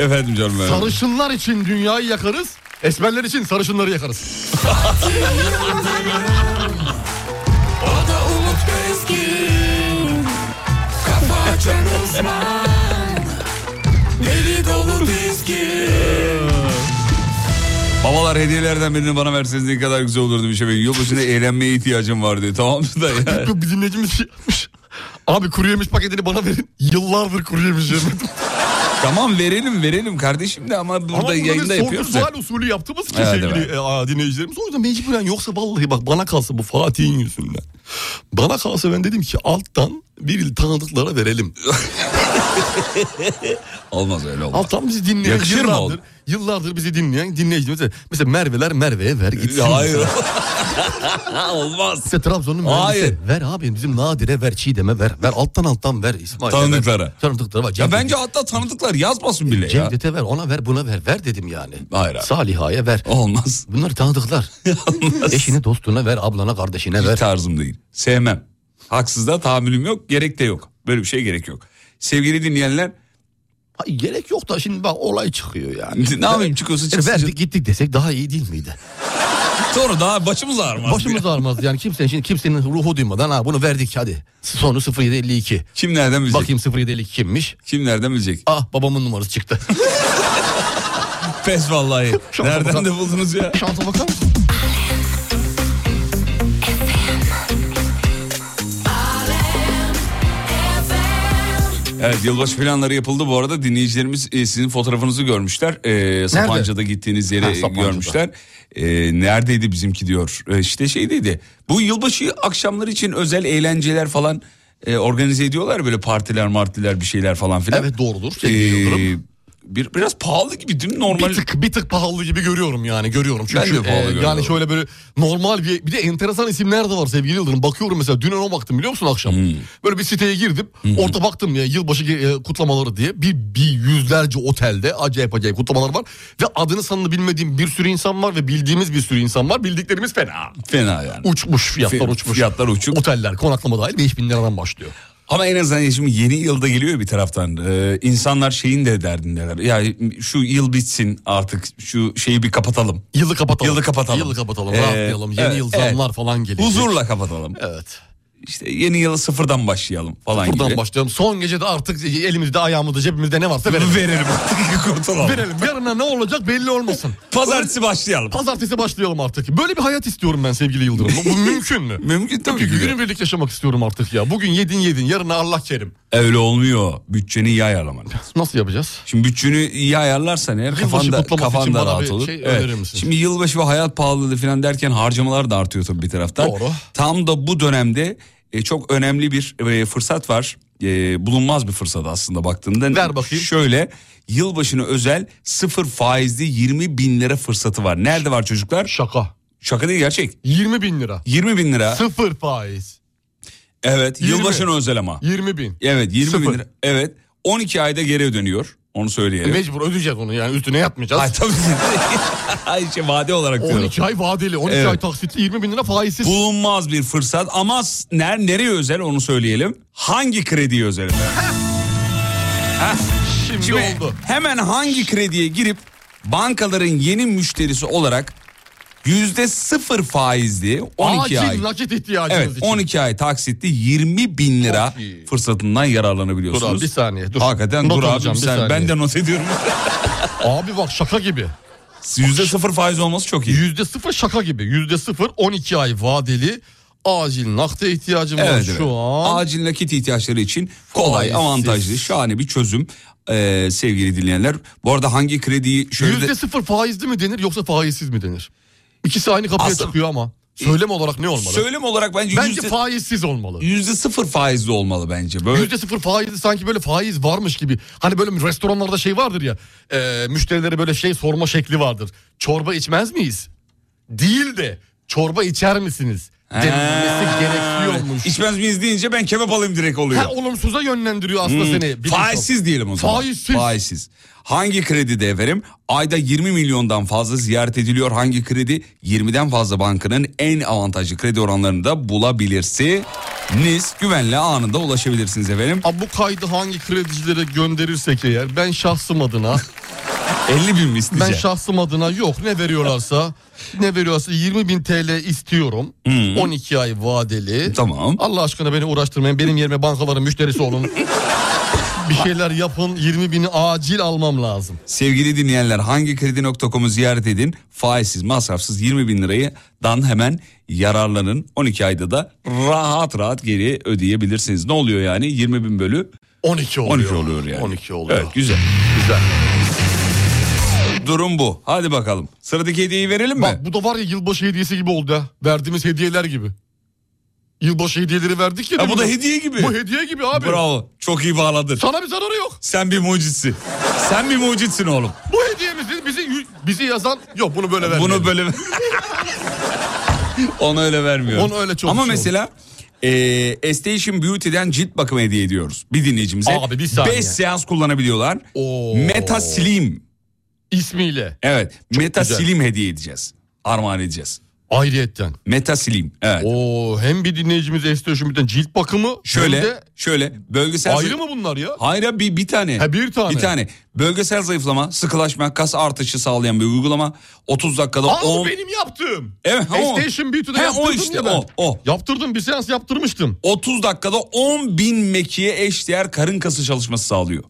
[SPEAKER 1] Efendim canım benim.
[SPEAKER 4] Sarışınlar için dünyayı yakarız. Esmerler için sarışınları yakarız. *laughs*
[SPEAKER 1] Babalar hediyelerden birini bana verseniz ne kadar güzel olurdu bir şey. Yılbaşında eğlenmeye ihtiyacım var diyor. Tamam mı da ya. *laughs*
[SPEAKER 4] Bir dinleyicimiz şey yapmış. Abi kuru yemiş paketini bana verin. Yıllardır kuru yemiş yemedim.
[SPEAKER 1] Tamam verelim verelim kardeşim de ama burada
[SPEAKER 4] Ama bunu
[SPEAKER 1] yayında yapıyoruz ya.
[SPEAKER 4] sual usulü yaptığımız için
[SPEAKER 1] Evet,
[SPEAKER 4] sevgili
[SPEAKER 1] evet.
[SPEAKER 4] e, dinleyicilerimiz. O yüzden mecburen yoksa vallahi bak bana kalsa bu Fatih'in yüzünden. Bana kalsa ben dedim ki alttan bir tanıdıklara verelim. *laughs*
[SPEAKER 1] Olmaz öyle olmaz.
[SPEAKER 4] Alttan bizi dinleyen
[SPEAKER 1] Yakışır mı
[SPEAKER 4] yıllardır, bizi dinleyen dinleyicilerimiz. Mesela Merve'ler Merve'ye ver gitsin.
[SPEAKER 1] Hayır. *laughs* *laughs* Olmaz.
[SPEAKER 4] Mesela Trabzon'un
[SPEAKER 1] Hayır.
[SPEAKER 4] Merve'si ver abi bizim Nadire ver Çiğdem'e ver. Ver alttan alttan ver İsmail'e
[SPEAKER 1] Tanıdıklara.
[SPEAKER 4] ver. Tanıdıklara var.
[SPEAKER 1] Ya bence hatta tanıdıklar yazmasın bile ya.
[SPEAKER 4] Cevdet'e ver ona ver buna ver. Ver dedim yani.
[SPEAKER 1] Hayır abi.
[SPEAKER 4] Saliha'ya ver.
[SPEAKER 1] Olmaz.
[SPEAKER 4] Bunları tanıdıklar. *laughs* Eşine dostuna ver ablana kardeşine
[SPEAKER 1] Hiç
[SPEAKER 4] ver.
[SPEAKER 1] tarzım değil. Sevmem. Haksızlığa tahammülüm yok. Gerek de yok. Böyle bir şey gerek yok. Sevgili dinleyenler
[SPEAKER 4] Hayır, gerek yok da şimdi bak olay çıkıyor yani.
[SPEAKER 1] ne yapayım çıkıyorsa
[SPEAKER 4] Yani
[SPEAKER 1] çıksın.
[SPEAKER 4] verdik gittik desek daha iyi değil miydi?
[SPEAKER 1] Doğru daha başımız ağrımaz.
[SPEAKER 4] Başımız ağrımaz yani kimsenin şimdi kimsenin ruhu duymadan ha bunu verdik hadi. Sonu 0752.
[SPEAKER 1] Kim nereden bilecek?
[SPEAKER 4] Bakayım 0752 kimmiş?
[SPEAKER 1] Kim nereden bilecek?
[SPEAKER 4] Ah babamın numarası çıktı. *laughs*
[SPEAKER 1] Pes vallahi.
[SPEAKER 4] Şansa
[SPEAKER 1] nereden
[SPEAKER 4] bakar-
[SPEAKER 1] de buldunuz ya?
[SPEAKER 4] Şansa bakar mısın?
[SPEAKER 1] Evet yılbaşı planları yapıldı bu arada dinleyicilerimiz e, sizin fotoğrafınızı görmüşler. E, Sapanca'da gittiğiniz yeri
[SPEAKER 4] Ha, Sapanca'da.
[SPEAKER 1] görmüşler. E, neredeydi bizimki diyor. E, işte şeydeydi. Bu yılbaşı akşamları için özel eğlenceler falan e, organize ediyorlar böyle partiler martiler bir şeyler falan filan.
[SPEAKER 4] Evet doğrudur Yıldırım.
[SPEAKER 1] Bir, biraz pahalı gibi değil mi normal?
[SPEAKER 4] Bir tık bir tık pahalı gibi görüyorum yani görüyorum.
[SPEAKER 1] Ben
[SPEAKER 4] Çünkü
[SPEAKER 1] de pahalı
[SPEAKER 4] e,
[SPEAKER 1] görüyorum.
[SPEAKER 4] yani şöyle böyle normal bir bir de enteresan isimler de var sevgili Yıldırım. Bakıyorum mesela dün ona baktım biliyor musun akşam?
[SPEAKER 1] Hmm.
[SPEAKER 4] Böyle bir siteye girdim. Orada baktım ya yılbaşı e, kutlamaları diye bir, bir yüzlerce otelde acayip acayip kutlamalar var. Ve adını sanını bilmediğim bir sürü insan var ve bildiğimiz bir sürü insan var. Bildiklerimiz fena.
[SPEAKER 1] Fena yani.
[SPEAKER 4] Uçmuş fiyatlar
[SPEAKER 1] Fi-
[SPEAKER 4] uçmuş.
[SPEAKER 1] fiyatlar uçuk.
[SPEAKER 4] Oteller konaklama dahil 5000 liradan başlıyor.
[SPEAKER 1] Ama en azından şimdi yeni yılda geliyor bir taraftan. Ee, insanlar şeyin de derdindeler. Ya şu yıl bitsin artık şu şeyi bir kapatalım.
[SPEAKER 4] Yılı kapatalım.
[SPEAKER 1] Yılı kapatalım.
[SPEAKER 4] Yılı kapatalım
[SPEAKER 1] Ee,
[SPEAKER 4] rahatlayalım. Yeni
[SPEAKER 1] evet,
[SPEAKER 4] yıl
[SPEAKER 1] evet.
[SPEAKER 4] zamlar falan gelecek.
[SPEAKER 1] Huzurla kapatalım.
[SPEAKER 4] Evet.
[SPEAKER 1] İşte yeni yılı sıfırdan başlayalım falan
[SPEAKER 4] Buradan
[SPEAKER 1] gibi.
[SPEAKER 4] başlayalım. Son gecede artık elimizde ayağımızda cebimizde ne varsa verelim.
[SPEAKER 1] Verelim artık *laughs* kurtulalım.
[SPEAKER 4] Verelim. Yarına ne olacak belli olmasın. *laughs*
[SPEAKER 1] Pazartesi başlayalım.
[SPEAKER 4] Pazartesi başlayalım artık. Böyle bir hayat istiyorum ben sevgili Yıldırım. Bu *laughs* mümkün mü?
[SPEAKER 1] Mümkün tabii ki
[SPEAKER 4] günü birlik yaşamak istiyorum artık ya. Bugün yedin yedin yarına Allah kerim.
[SPEAKER 1] Öyle olmuyor. Bütçeni iyi ayarlaman lazım.
[SPEAKER 4] Nasıl yapacağız?
[SPEAKER 1] Şimdi bütçeni iyi ayarlarsan eğer
[SPEAKER 4] Yılbaşı
[SPEAKER 1] kafanda,
[SPEAKER 4] kutlaması
[SPEAKER 1] kafan
[SPEAKER 4] için
[SPEAKER 1] da
[SPEAKER 4] bana
[SPEAKER 1] rahat olur.
[SPEAKER 4] şey misin?
[SPEAKER 1] Şimdi yılbaşı ve hayat pahalılığı falan derken harcamalar da artıyor tabii bir taraftan.
[SPEAKER 4] Doğru.
[SPEAKER 1] Tam da bu dönemde e, çok önemli bir e, fırsat var. E, bulunmaz bir fırsat aslında baktığında.
[SPEAKER 4] Ver bakayım.
[SPEAKER 1] Şöyle yılbaşına özel sıfır faizli 20 bin lira fırsatı var. Nerede var çocuklar?
[SPEAKER 4] Şaka.
[SPEAKER 1] Şaka değil gerçek.
[SPEAKER 4] 20 bin lira.
[SPEAKER 1] 20 bin lira.
[SPEAKER 4] Sıfır faiz.
[SPEAKER 1] Evet
[SPEAKER 4] 20.
[SPEAKER 1] yılbaşına özel ama.
[SPEAKER 4] 20 bin.
[SPEAKER 1] Evet 20 bin
[SPEAKER 4] Sıfır.
[SPEAKER 1] lira. Evet 12 ayda geri ödeniyor. Onu söyleyelim.
[SPEAKER 4] Mecbur ödeyeceğiz onu yani üstüne yatmayacağız.
[SPEAKER 1] Ay tabii. *laughs* Ay şey vade olarak diyorum.
[SPEAKER 4] 12 ay vadeli 12
[SPEAKER 1] Evet.
[SPEAKER 4] ay taksitli 20 bin lira faizsiz.
[SPEAKER 1] Bulunmaz bir fırsat ama ner nereye özel onu söyleyelim. Hangi krediye özel?
[SPEAKER 4] Şimdi,
[SPEAKER 1] Şimdi
[SPEAKER 4] oldu.
[SPEAKER 1] hemen hangi krediye girip bankaların yeni müşterisi olarak yüzde sıfır faizli 12
[SPEAKER 4] Acil
[SPEAKER 1] ay.
[SPEAKER 4] nakit ihtiyacınız
[SPEAKER 1] Evet
[SPEAKER 4] için.
[SPEAKER 1] 12 ay taksitli 20 bin lira
[SPEAKER 4] Çok iyi.
[SPEAKER 1] fırsatından
[SPEAKER 4] Dur
[SPEAKER 1] yararlanabiliyorsunuz.
[SPEAKER 4] abi bir saniye dur.
[SPEAKER 1] Hakikaten
[SPEAKER 4] Not
[SPEAKER 1] dur abi
[SPEAKER 4] alacağım,
[SPEAKER 1] bir saniye. Ben de not ediyorum. *laughs*
[SPEAKER 4] Abi bak şaka gibi.
[SPEAKER 1] Yüzde sıfır faiz olması çok iyi.
[SPEAKER 4] Yüzde sıfır şaka gibi. Yüzde sıfır 12 ay vadeli acil nakde ihtiyacım var
[SPEAKER 1] Evet,
[SPEAKER 4] şu an.
[SPEAKER 1] Acil nakit ihtiyaçları için kolay,
[SPEAKER 4] Faizsiz.
[SPEAKER 1] avantajlı, şahane bir çözüm ee, sevgili dinleyenler. Bu arada hangi krediyi şöyle de-
[SPEAKER 4] Yüzde sıfır faizli mi denir yoksa faizsiz mi denir? İkisi aynı kapıya
[SPEAKER 1] Aslında-
[SPEAKER 4] çıkıyor ama. Söylem olarak ne olmalı?
[SPEAKER 1] söylem olarak bence,
[SPEAKER 4] Bence
[SPEAKER 1] yüzde,
[SPEAKER 4] faizsiz olmalı.
[SPEAKER 1] yüzde sıfır faizli olmalı bence. Böyle
[SPEAKER 4] Yüzde sıfır faizli sanki böyle faiz varmış gibi. Hani böyle restoranlarda şey vardır ya. E, müşterilere böyle şey sorma şekli vardır. Çorba içmez miyiz? Değil de çorba içer misiniz? Denilmesi gerekiyormuş.
[SPEAKER 1] İçmez miyiz deyince ben kebap alayım direkt oluyor.
[SPEAKER 4] Ha, olumsuza yönlendiriyor aslında seni. bilinçaltı.
[SPEAKER 1] Faizsiz diyelim o zaman.
[SPEAKER 4] Faizsiz.
[SPEAKER 1] Faizsiz. Hangi kredide efendim? Ayda 20 milyondan fazla ziyaret ediliyor. Hangi kredi? 20'den fazla bankanın en avantajlı kredi oranlarını da bulabilirsiniz. Güvenle anında ulaşabilirsiniz efendim.
[SPEAKER 4] Abi bu kaydı hangi kredicilere gönderirsek eğer ben şahsım adına *laughs*
[SPEAKER 1] 50 bin mi
[SPEAKER 4] ben
[SPEAKER 1] isteyeceksin?
[SPEAKER 4] şahsım adına yok ne veriyorlarsa ne veriyorlarsa 20 bin TL istiyorum 12 ay vadeli
[SPEAKER 1] Tamam.
[SPEAKER 4] Allah aşkına beni uğraştırmayın benim yerime bankaların müşterisi olun *laughs* Bir şeyler yapın 20 bini acil almam lazım.
[SPEAKER 1] Sevgili dinleyenler hangi kredi.com'u ziyaret edin faizsiz masrafsız 20 bin lirayı dan hemen yararlanın 12 ayda da rahat rahat geri ödeyebilirsiniz. Ne oluyor yani 20 bin bölü
[SPEAKER 4] 12 oluyor.
[SPEAKER 1] 12 oluyor yani.
[SPEAKER 4] 12 oluyor.
[SPEAKER 1] Evet güzel.
[SPEAKER 4] Güzel.
[SPEAKER 1] Durum bu. Hadi bakalım. Sıradaki hediyeyi verelim mi?
[SPEAKER 4] Bak bu da var ya yılbaşı hediyesi gibi oldu ha. Verdiğimiz hediyeler gibi. Yılbaşı hediyeleri verdik ya.
[SPEAKER 1] Ha, bu da hediye gibi.
[SPEAKER 4] Bu hediye gibi abi.
[SPEAKER 1] Bravo. Çok iyi bağladın.
[SPEAKER 4] Sana bir zararı yok.
[SPEAKER 1] Sen bir mucitsin. Sen bir mucitsin oğlum.
[SPEAKER 4] Bu hediyemizi bizi bizi yazan yok bunu böyle vermeyelim.
[SPEAKER 1] Bunu böyle Onu öyle vermiyor.
[SPEAKER 4] Onu öyle çok
[SPEAKER 1] Ama
[SPEAKER 4] şey
[SPEAKER 1] mesela e, Estation Beauty'den cilt bakımı hediye ediyoruz bir dinleyicimize.
[SPEAKER 4] Abi bir saniye.
[SPEAKER 1] 5 seans kullanabiliyorlar.
[SPEAKER 4] Oo.
[SPEAKER 1] Meta Slim.
[SPEAKER 4] ismiyle
[SPEAKER 1] Evet. Meta
[SPEAKER 4] güzel.
[SPEAKER 1] Slim hediye edeceğiz. Armağan edeceğiz.
[SPEAKER 4] Ayrıyetten.
[SPEAKER 1] Meta Slim. Evet.
[SPEAKER 4] Oo hem bir dinleyicimize Estation birden cilt bakımı
[SPEAKER 1] Şöyle
[SPEAKER 4] de
[SPEAKER 1] şöyle bölgesel
[SPEAKER 4] ayrı mı bunlar ya?
[SPEAKER 1] Hayır bir, bir tane.
[SPEAKER 4] Ha, bir tane.
[SPEAKER 1] Bir tane. Bölgesel zayıflama, sıkılaşma, kas artışı sağlayan bir uygulama. 30 dakikada
[SPEAKER 4] Aa
[SPEAKER 1] 10...
[SPEAKER 4] o benim yaptığım.
[SPEAKER 1] Evet, ha, o.
[SPEAKER 4] Estation Beauty'de yaptırdım
[SPEAKER 1] o işte,
[SPEAKER 4] ya ben.
[SPEAKER 1] o, o.
[SPEAKER 4] Yaptırdım bir seans yaptırmıştım.
[SPEAKER 1] 30 dakikada 10 bin mekiğe eşdeğer karın kası çalışması sağlıyor.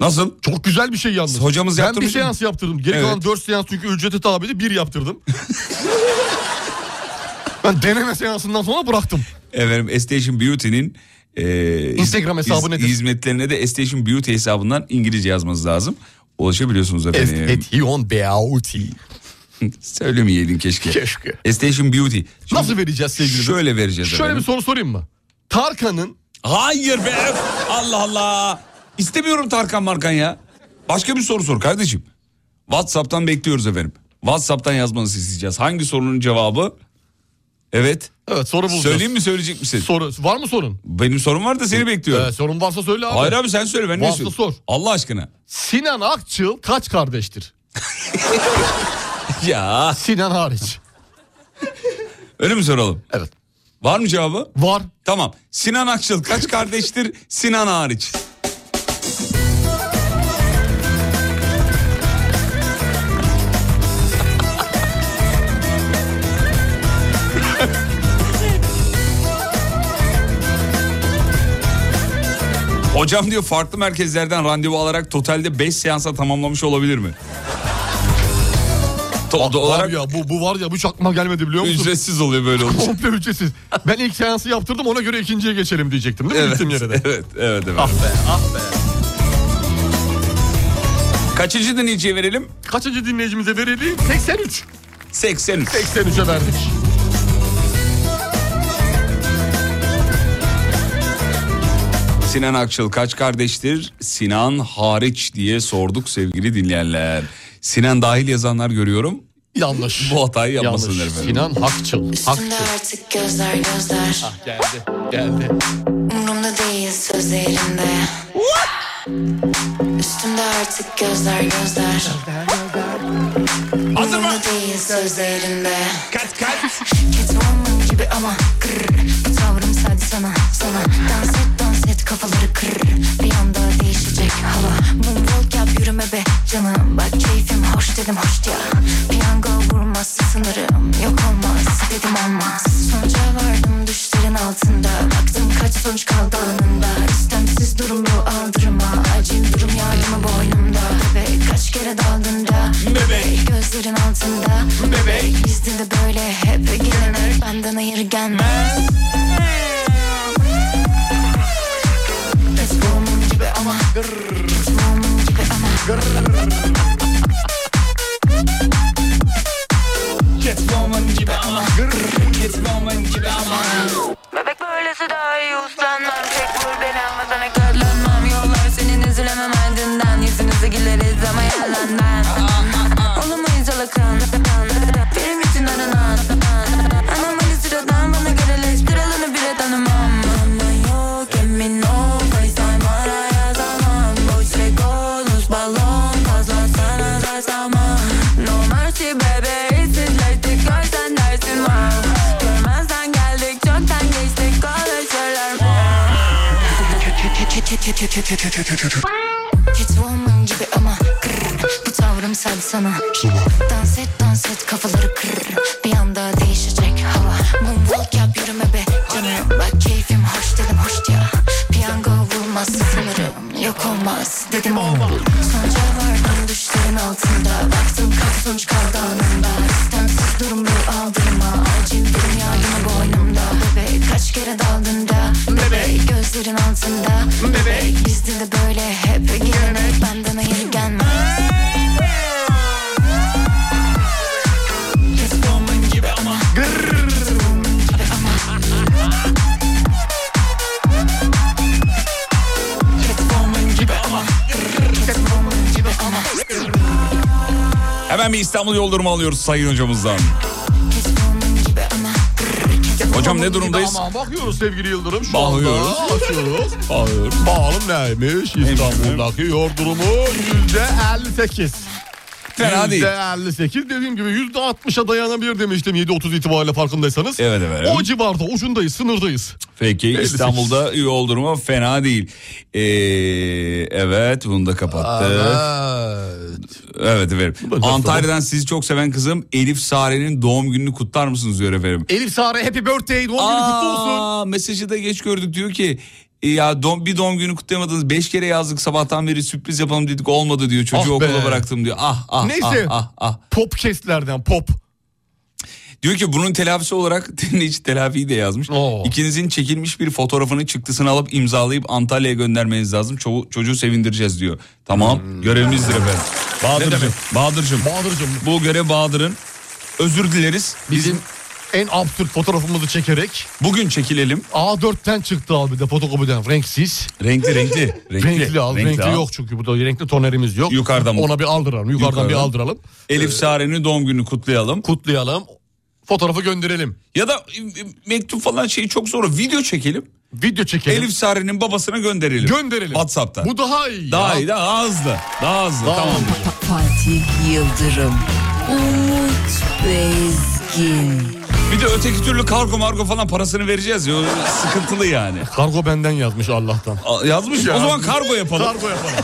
[SPEAKER 1] Nasıl?
[SPEAKER 4] Çok güzel bir şey yalnız.
[SPEAKER 1] Hocamız
[SPEAKER 4] ben bir seans yaptırdım. Geri
[SPEAKER 1] Evet.
[SPEAKER 4] kalan 4 seans çünkü ücreti tabiydi bir yaptırdım. ben deneme seansından sonra bıraktım.
[SPEAKER 1] Efendim Estation Beauty'nin e,
[SPEAKER 4] Instagram hesabı nedir?
[SPEAKER 1] Hizmetlerine de Estation Beauty hesabından İngilizce yazmanız lazım. Ulaşabiliyorsunuz efendim.
[SPEAKER 4] Estation Beauty. *laughs*
[SPEAKER 1] Söylemeyeydin keşke.
[SPEAKER 4] Keşke.
[SPEAKER 1] Estation Beauty. Şimdi
[SPEAKER 4] Nasıl vereceğiz sevgili?
[SPEAKER 1] Şöyle vereceğiz
[SPEAKER 4] Şöyle
[SPEAKER 1] efendim.
[SPEAKER 4] bir soru sorayım mı? Tarkan'ın
[SPEAKER 1] Hayır be. Allah Allah. İstemiyorum Tarkan Markan ya. Başka bir soru sor kardeşim. WhatsApp'tan bekliyoruz efendim. WhatsApp'tan yazmanızı isteyeceğiz. Hangi sorunun cevabı? Evet.
[SPEAKER 4] Evet soru bulacağız.
[SPEAKER 1] Söyleyeyim mi söyleyecek misin?
[SPEAKER 4] Soru, var mı sorun?
[SPEAKER 1] Benim sorum var da seni bekliyorum.
[SPEAKER 4] Evet, sorun varsa söyle abi.
[SPEAKER 1] Hayır abi sen söyle ben ne
[SPEAKER 4] Varsa
[SPEAKER 1] söyleyeyim?
[SPEAKER 4] sor.
[SPEAKER 1] Allah aşkına.
[SPEAKER 4] Sinan Akçıl kaç kardeştir? *laughs*
[SPEAKER 1] Ya
[SPEAKER 4] Sinan hariç.
[SPEAKER 1] öyle mi soralım?
[SPEAKER 4] Evet.
[SPEAKER 1] Var mı cevabı?
[SPEAKER 4] Var.
[SPEAKER 1] Tamam. Sinan Akçıl kaç kardeştir? Sinan hariç. Hocam diyor farklı merkezlerden randevu alarak totalde 5 seansa tamamlamış olabilir mi? To-
[SPEAKER 4] Bak,
[SPEAKER 1] olarak
[SPEAKER 4] ya bu, bu var ya bu hiç aklıma gelmedi biliyor musun?
[SPEAKER 1] ücretsiz oluyor böyle olunca.
[SPEAKER 4] Komple ücretsiz. Ben ilk seansı yaptırdım ona göre ikinciye geçelim diyecektim değil mi?
[SPEAKER 1] Evet,
[SPEAKER 4] yere de.
[SPEAKER 1] evet, evet, evet.
[SPEAKER 4] Ah be ah be.
[SPEAKER 1] Kaçıncı dinleyiciye verelim?
[SPEAKER 4] Kaçıncı dinleyicimize verelim? 83.
[SPEAKER 1] 83.
[SPEAKER 4] 83'e verdik.
[SPEAKER 1] Sinan Akçıl kaç kardeştir? Sinan hariç diye sorduk sevgili dinleyenler. Sinan dahil yazanlar görüyorum.
[SPEAKER 4] Yanlış.
[SPEAKER 1] Bu hatayı yapmasınlar efendim.
[SPEAKER 4] Sinan Akçıl.
[SPEAKER 10] Üstümde
[SPEAKER 4] Akçıl.
[SPEAKER 10] artık gözler gözler
[SPEAKER 4] Geldi. Geldi.
[SPEAKER 10] Umrumda değil sözlerinde Üstümde artık gözler gözler
[SPEAKER 1] Hazır mı?
[SPEAKER 10] Değil sözlerinde
[SPEAKER 1] Kaç kaç.
[SPEAKER 10] Catwoman gibi ama kırr Bu tavrım sadece sana sana Dans kafaları kırr Bir anda değişecek hava. Moonwalk yap yürüme be canım. Bak keyfim hoş dedim hoş ya Piyango vurmaz sınırım Yok olmaz. Dedim olmaz. Sonuca vardım düşlerin altında. Baktım kaç sonuç kaldı anında. İstemsiz durum bu aldırma. Acil durum yardımı boynumda. Bebek kaç kere daldın da? Bebek. Gözlerin altında. Bebek. Bizde de böyle hep gelenir Benden hayır gelmez Ama. Gibi ama
[SPEAKER 1] Catwoman gibi ama. Catwoman gibi ama.
[SPEAKER 10] Bebek böylesi daha iyi uslanmam Tek vur beni ama sana katlanmam. Yollar senin üzülemem ardından Yüzünüzü güleriz ama yalandan. Olamayız alakın Catwoman gibi ama. Kırr. Bu tavrım sadece sana. Dans et dans et kafaları
[SPEAKER 1] İstanbul yol durumu alıyoruz sayın hocamızdan.
[SPEAKER 2] Ama
[SPEAKER 1] Hocam ne durumdayız?
[SPEAKER 4] Aman bakıyoruz sevgili Yıldırım. Şu
[SPEAKER 1] Bakıyoruz.
[SPEAKER 4] anda açıyoruz.
[SPEAKER 1] Bağır.
[SPEAKER 4] Bakalım neymiş İstanbul'daki yol durumu yüzde 58.
[SPEAKER 1] Fena değil.
[SPEAKER 4] Yüzde 58 dediğim gibi yüzde 60'a dayanabilir demiştim 7.30 itibariyle farkındaysanız.
[SPEAKER 1] Evet evet.
[SPEAKER 4] O civarda ucundayız sınırdayız.
[SPEAKER 1] Peki
[SPEAKER 4] 58.
[SPEAKER 1] İstanbul'da yol durumu fena değil. Ee, evet bunu da kapattık. Evet efendim.
[SPEAKER 4] da
[SPEAKER 1] Antalya'dan sizi çok seven kızım Elif Sare'nin doğum gününü kutlar mısınız diyor efendim.
[SPEAKER 4] Elif Sare happy birthday doğum günü kutlu olsun.
[SPEAKER 1] Aa, mesajı da geç gördük diyor ki "E ya don, bir doğum günü kutlayamadınız. Beş kere yazdık sabahtan beri sürpriz yapalım dedik olmadı diyor. Çocuğu
[SPEAKER 4] Ah
[SPEAKER 1] okula bıraktım diyor. Ah ah
[SPEAKER 4] Neyse.
[SPEAKER 1] ah ah ah.
[SPEAKER 4] Popcast'lerden pop.
[SPEAKER 1] Diyor ki bunun telafisi olarak *laughs* dinleyici telafiyi de yazmış.
[SPEAKER 4] Oo.
[SPEAKER 1] İkinizin çekilmiş bir fotoğrafını çıktısını alıp imzalayıp Antalya'ya göndermeniz lazım. Ço- çocuğu sevindireceğiz diyor. Tamam görevimizdir efendim. Bahadır'cığım? Bahadır'cığım
[SPEAKER 4] Bahadır'cığım
[SPEAKER 1] bu görev Bahadır'ın. Özür dileriz.
[SPEAKER 4] bizim en absürt fotoğrafımızı çekerek
[SPEAKER 1] Bugün çekilelim.
[SPEAKER 4] A4'ten çıktı abi de fotokopiden renksiz.
[SPEAKER 1] Renkli renkli.
[SPEAKER 4] Renkli, al. Renkli, yok çünkü burada renkli tonerimiz yok.
[SPEAKER 1] Yukarıdan?
[SPEAKER 4] Ona bir aldıralım. Yukarıdan,
[SPEAKER 1] Yukarıdan.
[SPEAKER 4] bir aldıralım.
[SPEAKER 1] Elif Sare'nin doğum gününü kutlayalım.
[SPEAKER 4] Kutlayalım. Fotoğrafı gönderelim.
[SPEAKER 1] Ya da e, e, mektup falan şeyi çok zor. Video çekelim.
[SPEAKER 4] Video çekelim.
[SPEAKER 1] Elif Sare'nin babasına gönderelim.
[SPEAKER 4] gönderelim.
[SPEAKER 1] WhatsApp'ta.
[SPEAKER 4] Bu daha iyi.
[SPEAKER 1] daha
[SPEAKER 4] ya.
[SPEAKER 1] iyi, daha hızlı. Daha hızlı.
[SPEAKER 4] Daha
[SPEAKER 1] tamam.
[SPEAKER 8] Fatih Yıldırım, Umut Bezgin.
[SPEAKER 1] Bir de öteki türlü kargo margo falan parasını vereceğiz ya. Sıkıntılı yani.
[SPEAKER 4] Kargo benden yazmış Allah'tan.
[SPEAKER 1] A- Yazmış mı? O zaman kargo yapalım.
[SPEAKER 4] Kargo yapalım.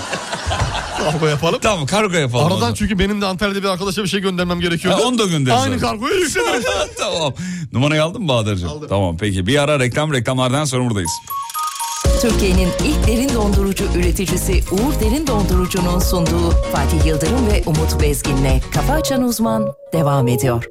[SPEAKER 4] Kargo yapalım.
[SPEAKER 1] Tamam kargo yapalım.
[SPEAKER 4] Aradan çünkü benim de Antalya'da bir arkadaşa bir şey göndermem gerekiyordu.
[SPEAKER 1] Ha, onu da göndeririz
[SPEAKER 4] Aynı kargoya *laughs* yükleniriz.
[SPEAKER 1] tamam. Numarayı aldın mı Bahadır'cığım? Tamam peki. Bir ara reklam reklamlardan sonra buradayız.
[SPEAKER 8] Türkiye'nin ilk derin dondurucu üreticisi Uğur Derin Dondurucu'nun sunduğu Fatih Yıldırım ve Umut Bezgin'le Kafa Açan Uzman devam ediyor.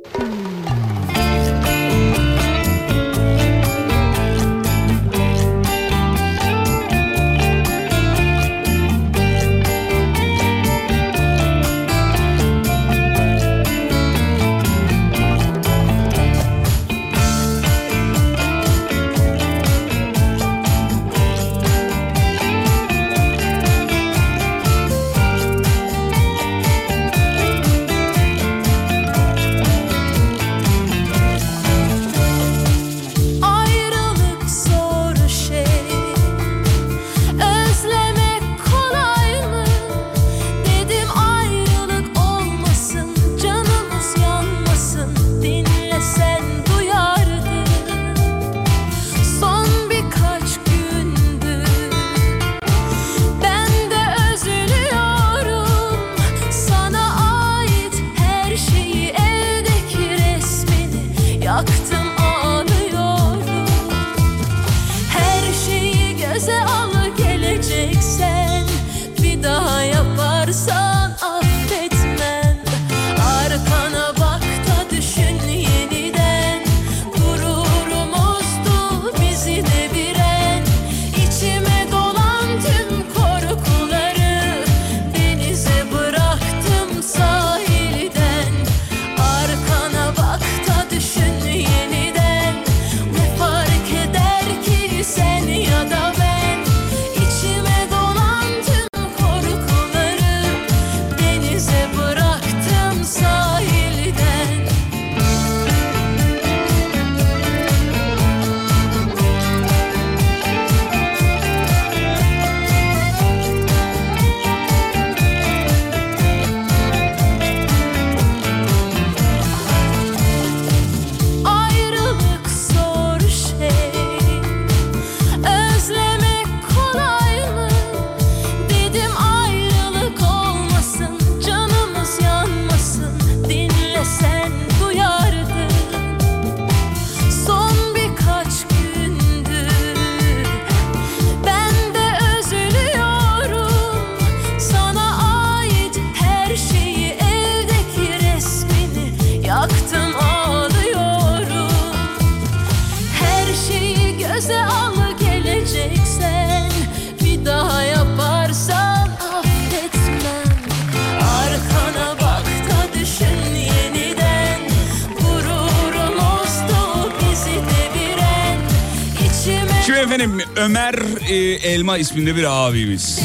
[SPEAKER 1] Elma isminde bir abimiz.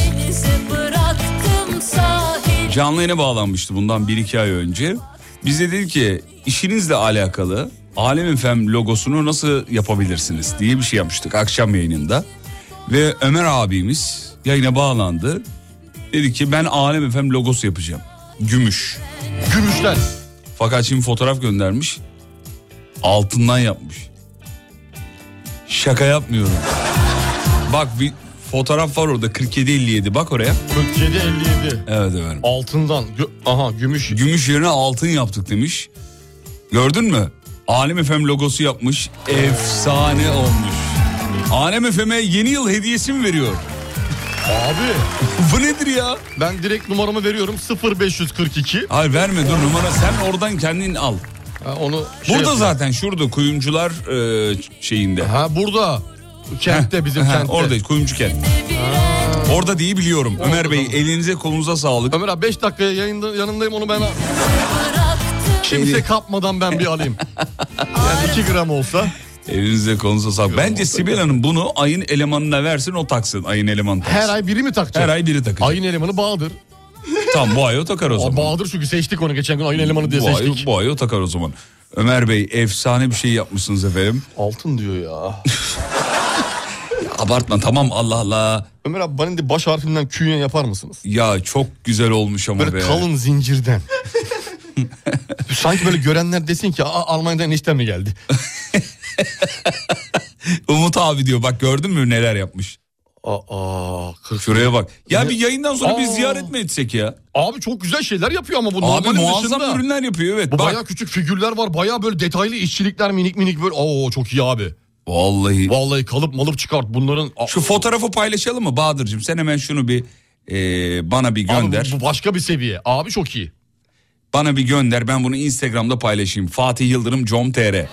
[SPEAKER 1] Canlı yayına bağlanmıştı bundan 1-2 ay önce. Biz de dedik ki işinizle alakalı Alem FM logosunu nasıl yapabilirsiniz diye bir şey yapmıştık akşam yayınında. Ve Ömer abimiz yayına bağlandı. Dedi ki ben Alem FM logosu yapacağım. Gümüş.
[SPEAKER 4] Gümüşler.
[SPEAKER 1] Fakat şimdi fotoğraf göndermiş. Altından yapmış. Şaka yapmıyorum. Bak bir fotoğraf var orada 47-57 bak oraya.
[SPEAKER 4] 47 57.
[SPEAKER 1] Evet efendim.
[SPEAKER 4] Altından. Gü- Aha gümüş.
[SPEAKER 1] Gümüş yerine altın yaptık demiş. Gördün mü? Alem FM logosu yapmış. Efsane olmuş. Alem FM'e yeni yıl hediyesi mi veriyor?
[SPEAKER 4] Abi *laughs*
[SPEAKER 1] Bu nedir ya?
[SPEAKER 4] ben direkt numaramı veriyorum 0542.
[SPEAKER 1] Hayır verme dur numara sen oradan kendin al.
[SPEAKER 4] Ha, onu şey
[SPEAKER 1] Burada
[SPEAKER 4] yapayım.
[SPEAKER 1] zaten şurada kuyumcular e, şeyinde.
[SPEAKER 4] Ha burada. Kentte bizim kentte.
[SPEAKER 1] Orada kuyumcu kent. Orada diye biliyorum. Ömer Bey elinize kolunuza sağlık.
[SPEAKER 4] Ömer abi 5 dakikaya yayında, yanındayım onu ben kimse kapmadan ben bir alayım. *laughs* Yani 2 gram olsa.
[SPEAKER 1] Elinize kolunuza sağlık. Bence Sibel Hanım bunu ayın elemanına versin o taksın. Ayın elemanı taksın.
[SPEAKER 4] Her ay biri mi takacak?
[SPEAKER 1] Her ay biri takacak.
[SPEAKER 4] Ayın elemanı Bahadır.
[SPEAKER 1] Tamam bu ay o takar o zaman.
[SPEAKER 4] Bahadır çünkü seçtik onu geçen gün ayın elemanı diye
[SPEAKER 1] bu, ay,
[SPEAKER 4] seçtik.
[SPEAKER 1] bu ay o takar o zaman. Ömer Bey efsane bir şey yapmışsınız efendim.
[SPEAKER 4] Altın diyor ya. *laughs*
[SPEAKER 1] Abartma tamam Allah Allah.
[SPEAKER 4] Ömer abi bana de baş harfinden künye yapar mısınız?
[SPEAKER 1] Ya çok güzel olmuş ama
[SPEAKER 4] Böyle
[SPEAKER 1] be.
[SPEAKER 4] kalın zincirden. *laughs* Sanki böyle görenler desin ki "Aa, Almanya'dan enişten mi geldi? *laughs*
[SPEAKER 1] Umut abi diyor bak gördün mü neler yapmış.
[SPEAKER 4] Aa, kırk-
[SPEAKER 1] Şuraya bak. Ya
[SPEAKER 4] Ne?
[SPEAKER 1] bir yayından sonra bir
[SPEAKER 4] Aa.
[SPEAKER 1] ziyaret mi etsek ya?
[SPEAKER 4] Abi çok güzel şeyler yapıyor ama bu
[SPEAKER 1] Abi muazzam
[SPEAKER 4] dışında.
[SPEAKER 1] ürünler yapıyor evet.
[SPEAKER 4] Bu
[SPEAKER 1] bak.
[SPEAKER 4] bayağı küçük figürler var. Bayağı böyle detaylı işçilikler minik minik böyle. Oo çok iyi abi.
[SPEAKER 1] Vallahi.
[SPEAKER 4] Vallahi kalıp malıp çıkart bunların.
[SPEAKER 1] Şu fotoğrafı paylaşalım mı Bahadır'cığım? Sen hemen şunu bir e, bana bir gönder.
[SPEAKER 4] Abi bu başka bir seviye. Abi çok iyi.
[SPEAKER 1] Bana bir gönder ben bunu Instagram'da paylaşayım. Fatih Yıldırım com.tr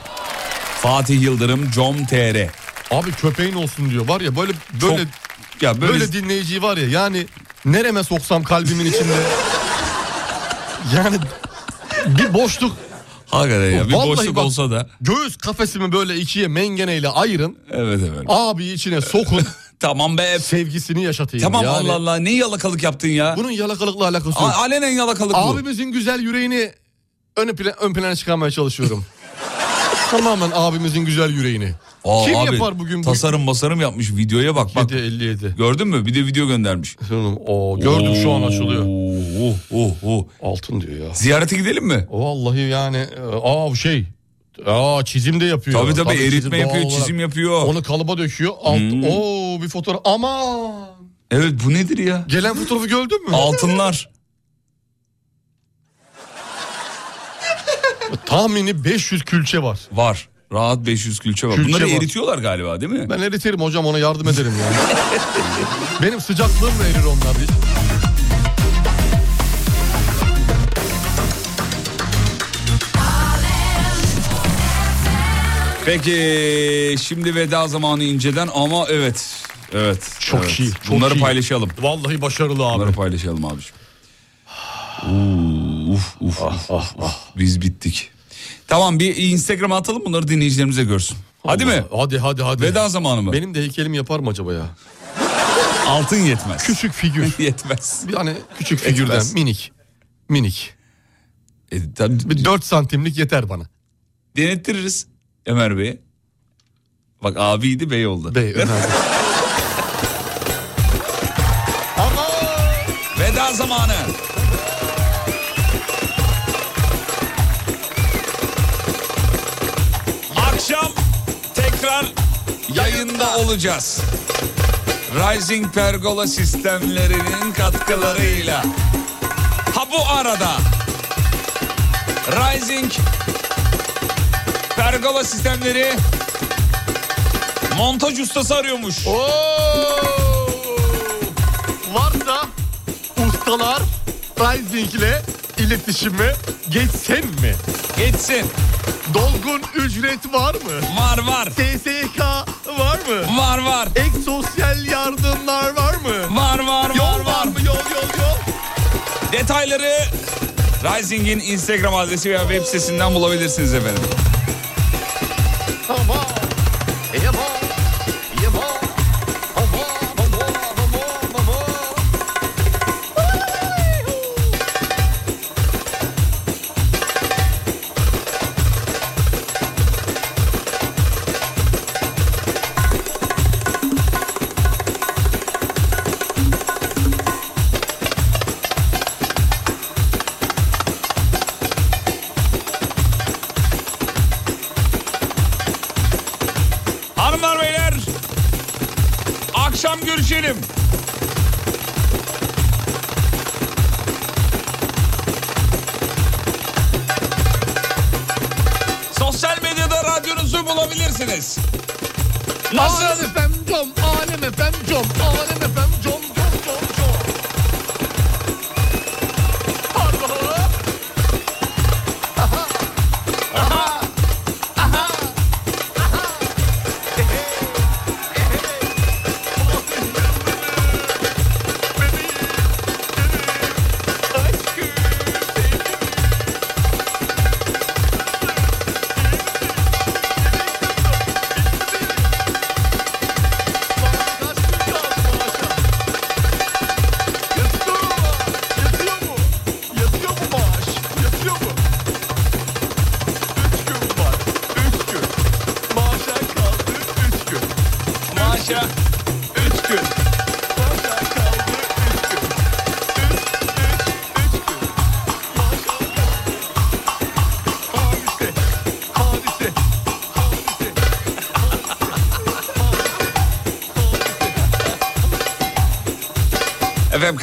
[SPEAKER 1] Fatih Yıldırım com.tr
[SPEAKER 4] Abi köpeğin olsun diyor. Var ya böyle böyle
[SPEAKER 1] Çok- ya böyle,
[SPEAKER 4] böyle, dinleyici var ya yani nereme soksam kalbimin içinde. *laughs* yani bir boşluk
[SPEAKER 1] hakikaten ya bir
[SPEAKER 4] Vallahi
[SPEAKER 1] boşluk
[SPEAKER 4] bak-
[SPEAKER 1] olsa da.
[SPEAKER 4] göğüs kafesimi böyle ikiye mengeneyle ayırın.
[SPEAKER 1] Evet evet.
[SPEAKER 4] Abi içine sokun. *laughs*
[SPEAKER 1] Tamam be.
[SPEAKER 4] sevgisini yaşatayım.
[SPEAKER 1] Tamam
[SPEAKER 4] yani.
[SPEAKER 1] Allah Allah ne yalakalık yaptın ya.
[SPEAKER 4] Bunun yalakalıkla alakası
[SPEAKER 1] A-
[SPEAKER 4] yok.
[SPEAKER 1] alenen yalakalık bu.
[SPEAKER 4] Abimizin güzel yüreğini ön, plan, ön plana çıkarmaya çalışıyorum. *laughs* Tamamen abimizin güzel yüreğini.
[SPEAKER 1] Aa,
[SPEAKER 4] Kim
[SPEAKER 1] abi,
[SPEAKER 4] yapar bugün bu?
[SPEAKER 1] Tasarım masarım yapmış videoya bak bak.
[SPEAKER 4] 757.
[SPEAKER 1] Gördün mü? Bir de video göndermiş.
[SPEAKER 4] Oo, gördüm şu an açılıyor.
[SPEAKER 1] Oh, oh, oh.
[SPEAKER 4] Altın diyor ya.
[SPEAKER 1] Ziyarete gidelim mi?
[SPEAKER 4] Vallahi yani e, aa bu şey. Aa çizim de yapıyor.
[SPEAKER 1] Tabii tabii,
[SPEAKER 4] çizim
[SPEAKER 1] eritme yapıyor,
[SPEAKER 4] olarak.
[SPEAKER 1] çizim yapıyor.
[SPEAKER 4] Onu kalıba döküyor. Alt,
[SPEAKER 1] Hmm.
[SPEAKER 4] Oo bir fotoğraf. Aman.
[SPEAKER 1] Evet bu nedir ya?
[SPEAKER 4] Gelen fotoğrafı gördün mü?
[SPEAKER 1] Altınlar. *laughs*
[SPEAKER 4] Tahmini 500 külçe var.
[SPEAKER 1] Var. Rahat 500 külçe var.
[SPEAKER 4] Külçe
[SPEAKER 1] Bunları
[SPEAKER 4] var.
[SPEAKER 1] eritiyorlar galiba değil mi?
[SPEAKER 4] Ben eriterim hocam ona yardım ederim yani. *laughs* Benim sıcaklığımla erir onlar.
[SPEAKER 1] Peki şimdi veda zamanı inceden ama evet. Evet.
[SPEAKER 4] Çok
[SPEAKER 1] evet.
[SPEAKER 4] iyi, çok
[SPEAKER 1] Bunları
[SPEAKER 4] iyi.
[SPEAKER 1] paylaşalım.
[SPEAKER 4] Vallahi başarılı abi.
[SPEAKER 1] Bunları paylaşalım. Oo, uf, uf, uf, uf, uf. Biz bittik. Tamam bir Instagram'a atalım bunları dinleyicilerimize görsün. Hadi mi?
[SPEAKER 4] Hadi hadi hadi.
[SPEAKER 1] Veda zamanı mı?
[SPEAKER 4] Benim de heykelimi yapar mı acaba ya?
[SPEAKER 1] Altın yetmez.
[SPEAKER 4] Küçük figür. *laughs*
[SPEAKER 1] yetmez.
[SPEAKER 4] Hani küçük figürden
[SPEAKER 1] Yetmez.
[SPEAKER 4] minik. Minik.
[SPEAKER 1] E, tabii,
[SPEAKER 4] Bir 4 santimlik yeter bana.
[SPEAKER 1] denettiririz Ömer Bey'e. Bak abiydi bey oldu.
[SPEAKER 4] Bey önemli.
[SPEAKER 1] Veda zamanı. Akşam tekrar yayında olacağız. Rising Pergola sistemlerinin katkılarıyla. Ha bu arada Rising Pergola sistemleri montaj ustası arıyormuş.
[SPEAKER 4] Oo! Varsa ustalar Rising ile iletişime geçsen mi?
[SPEAKER 1] Geçsin.
[SPEAKER 4] Dolgun ücret var mı?
[SPEAKER 1] Var var.
[SPEAKER 4] SSK var mı?
[SPEAKER 1] Var var.
[SPEAKER 4] Ek sosyal yardımlar var mı?
[SPEAKER 1] Var var var
[SPEAKER 4] Yol var mı? Yol yol yol.
[SPEAKER 1] Detayları Rising'in Instagram adresi veya web sitesinden bulabilirsiniz efendim.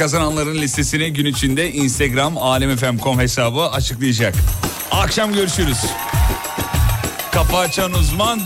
[SPEAKER 1] kazananların listesini gün içinde Instagram alemfm.com hesabı açıklayacak. Akşam görüşürüz. Kafa açan uzman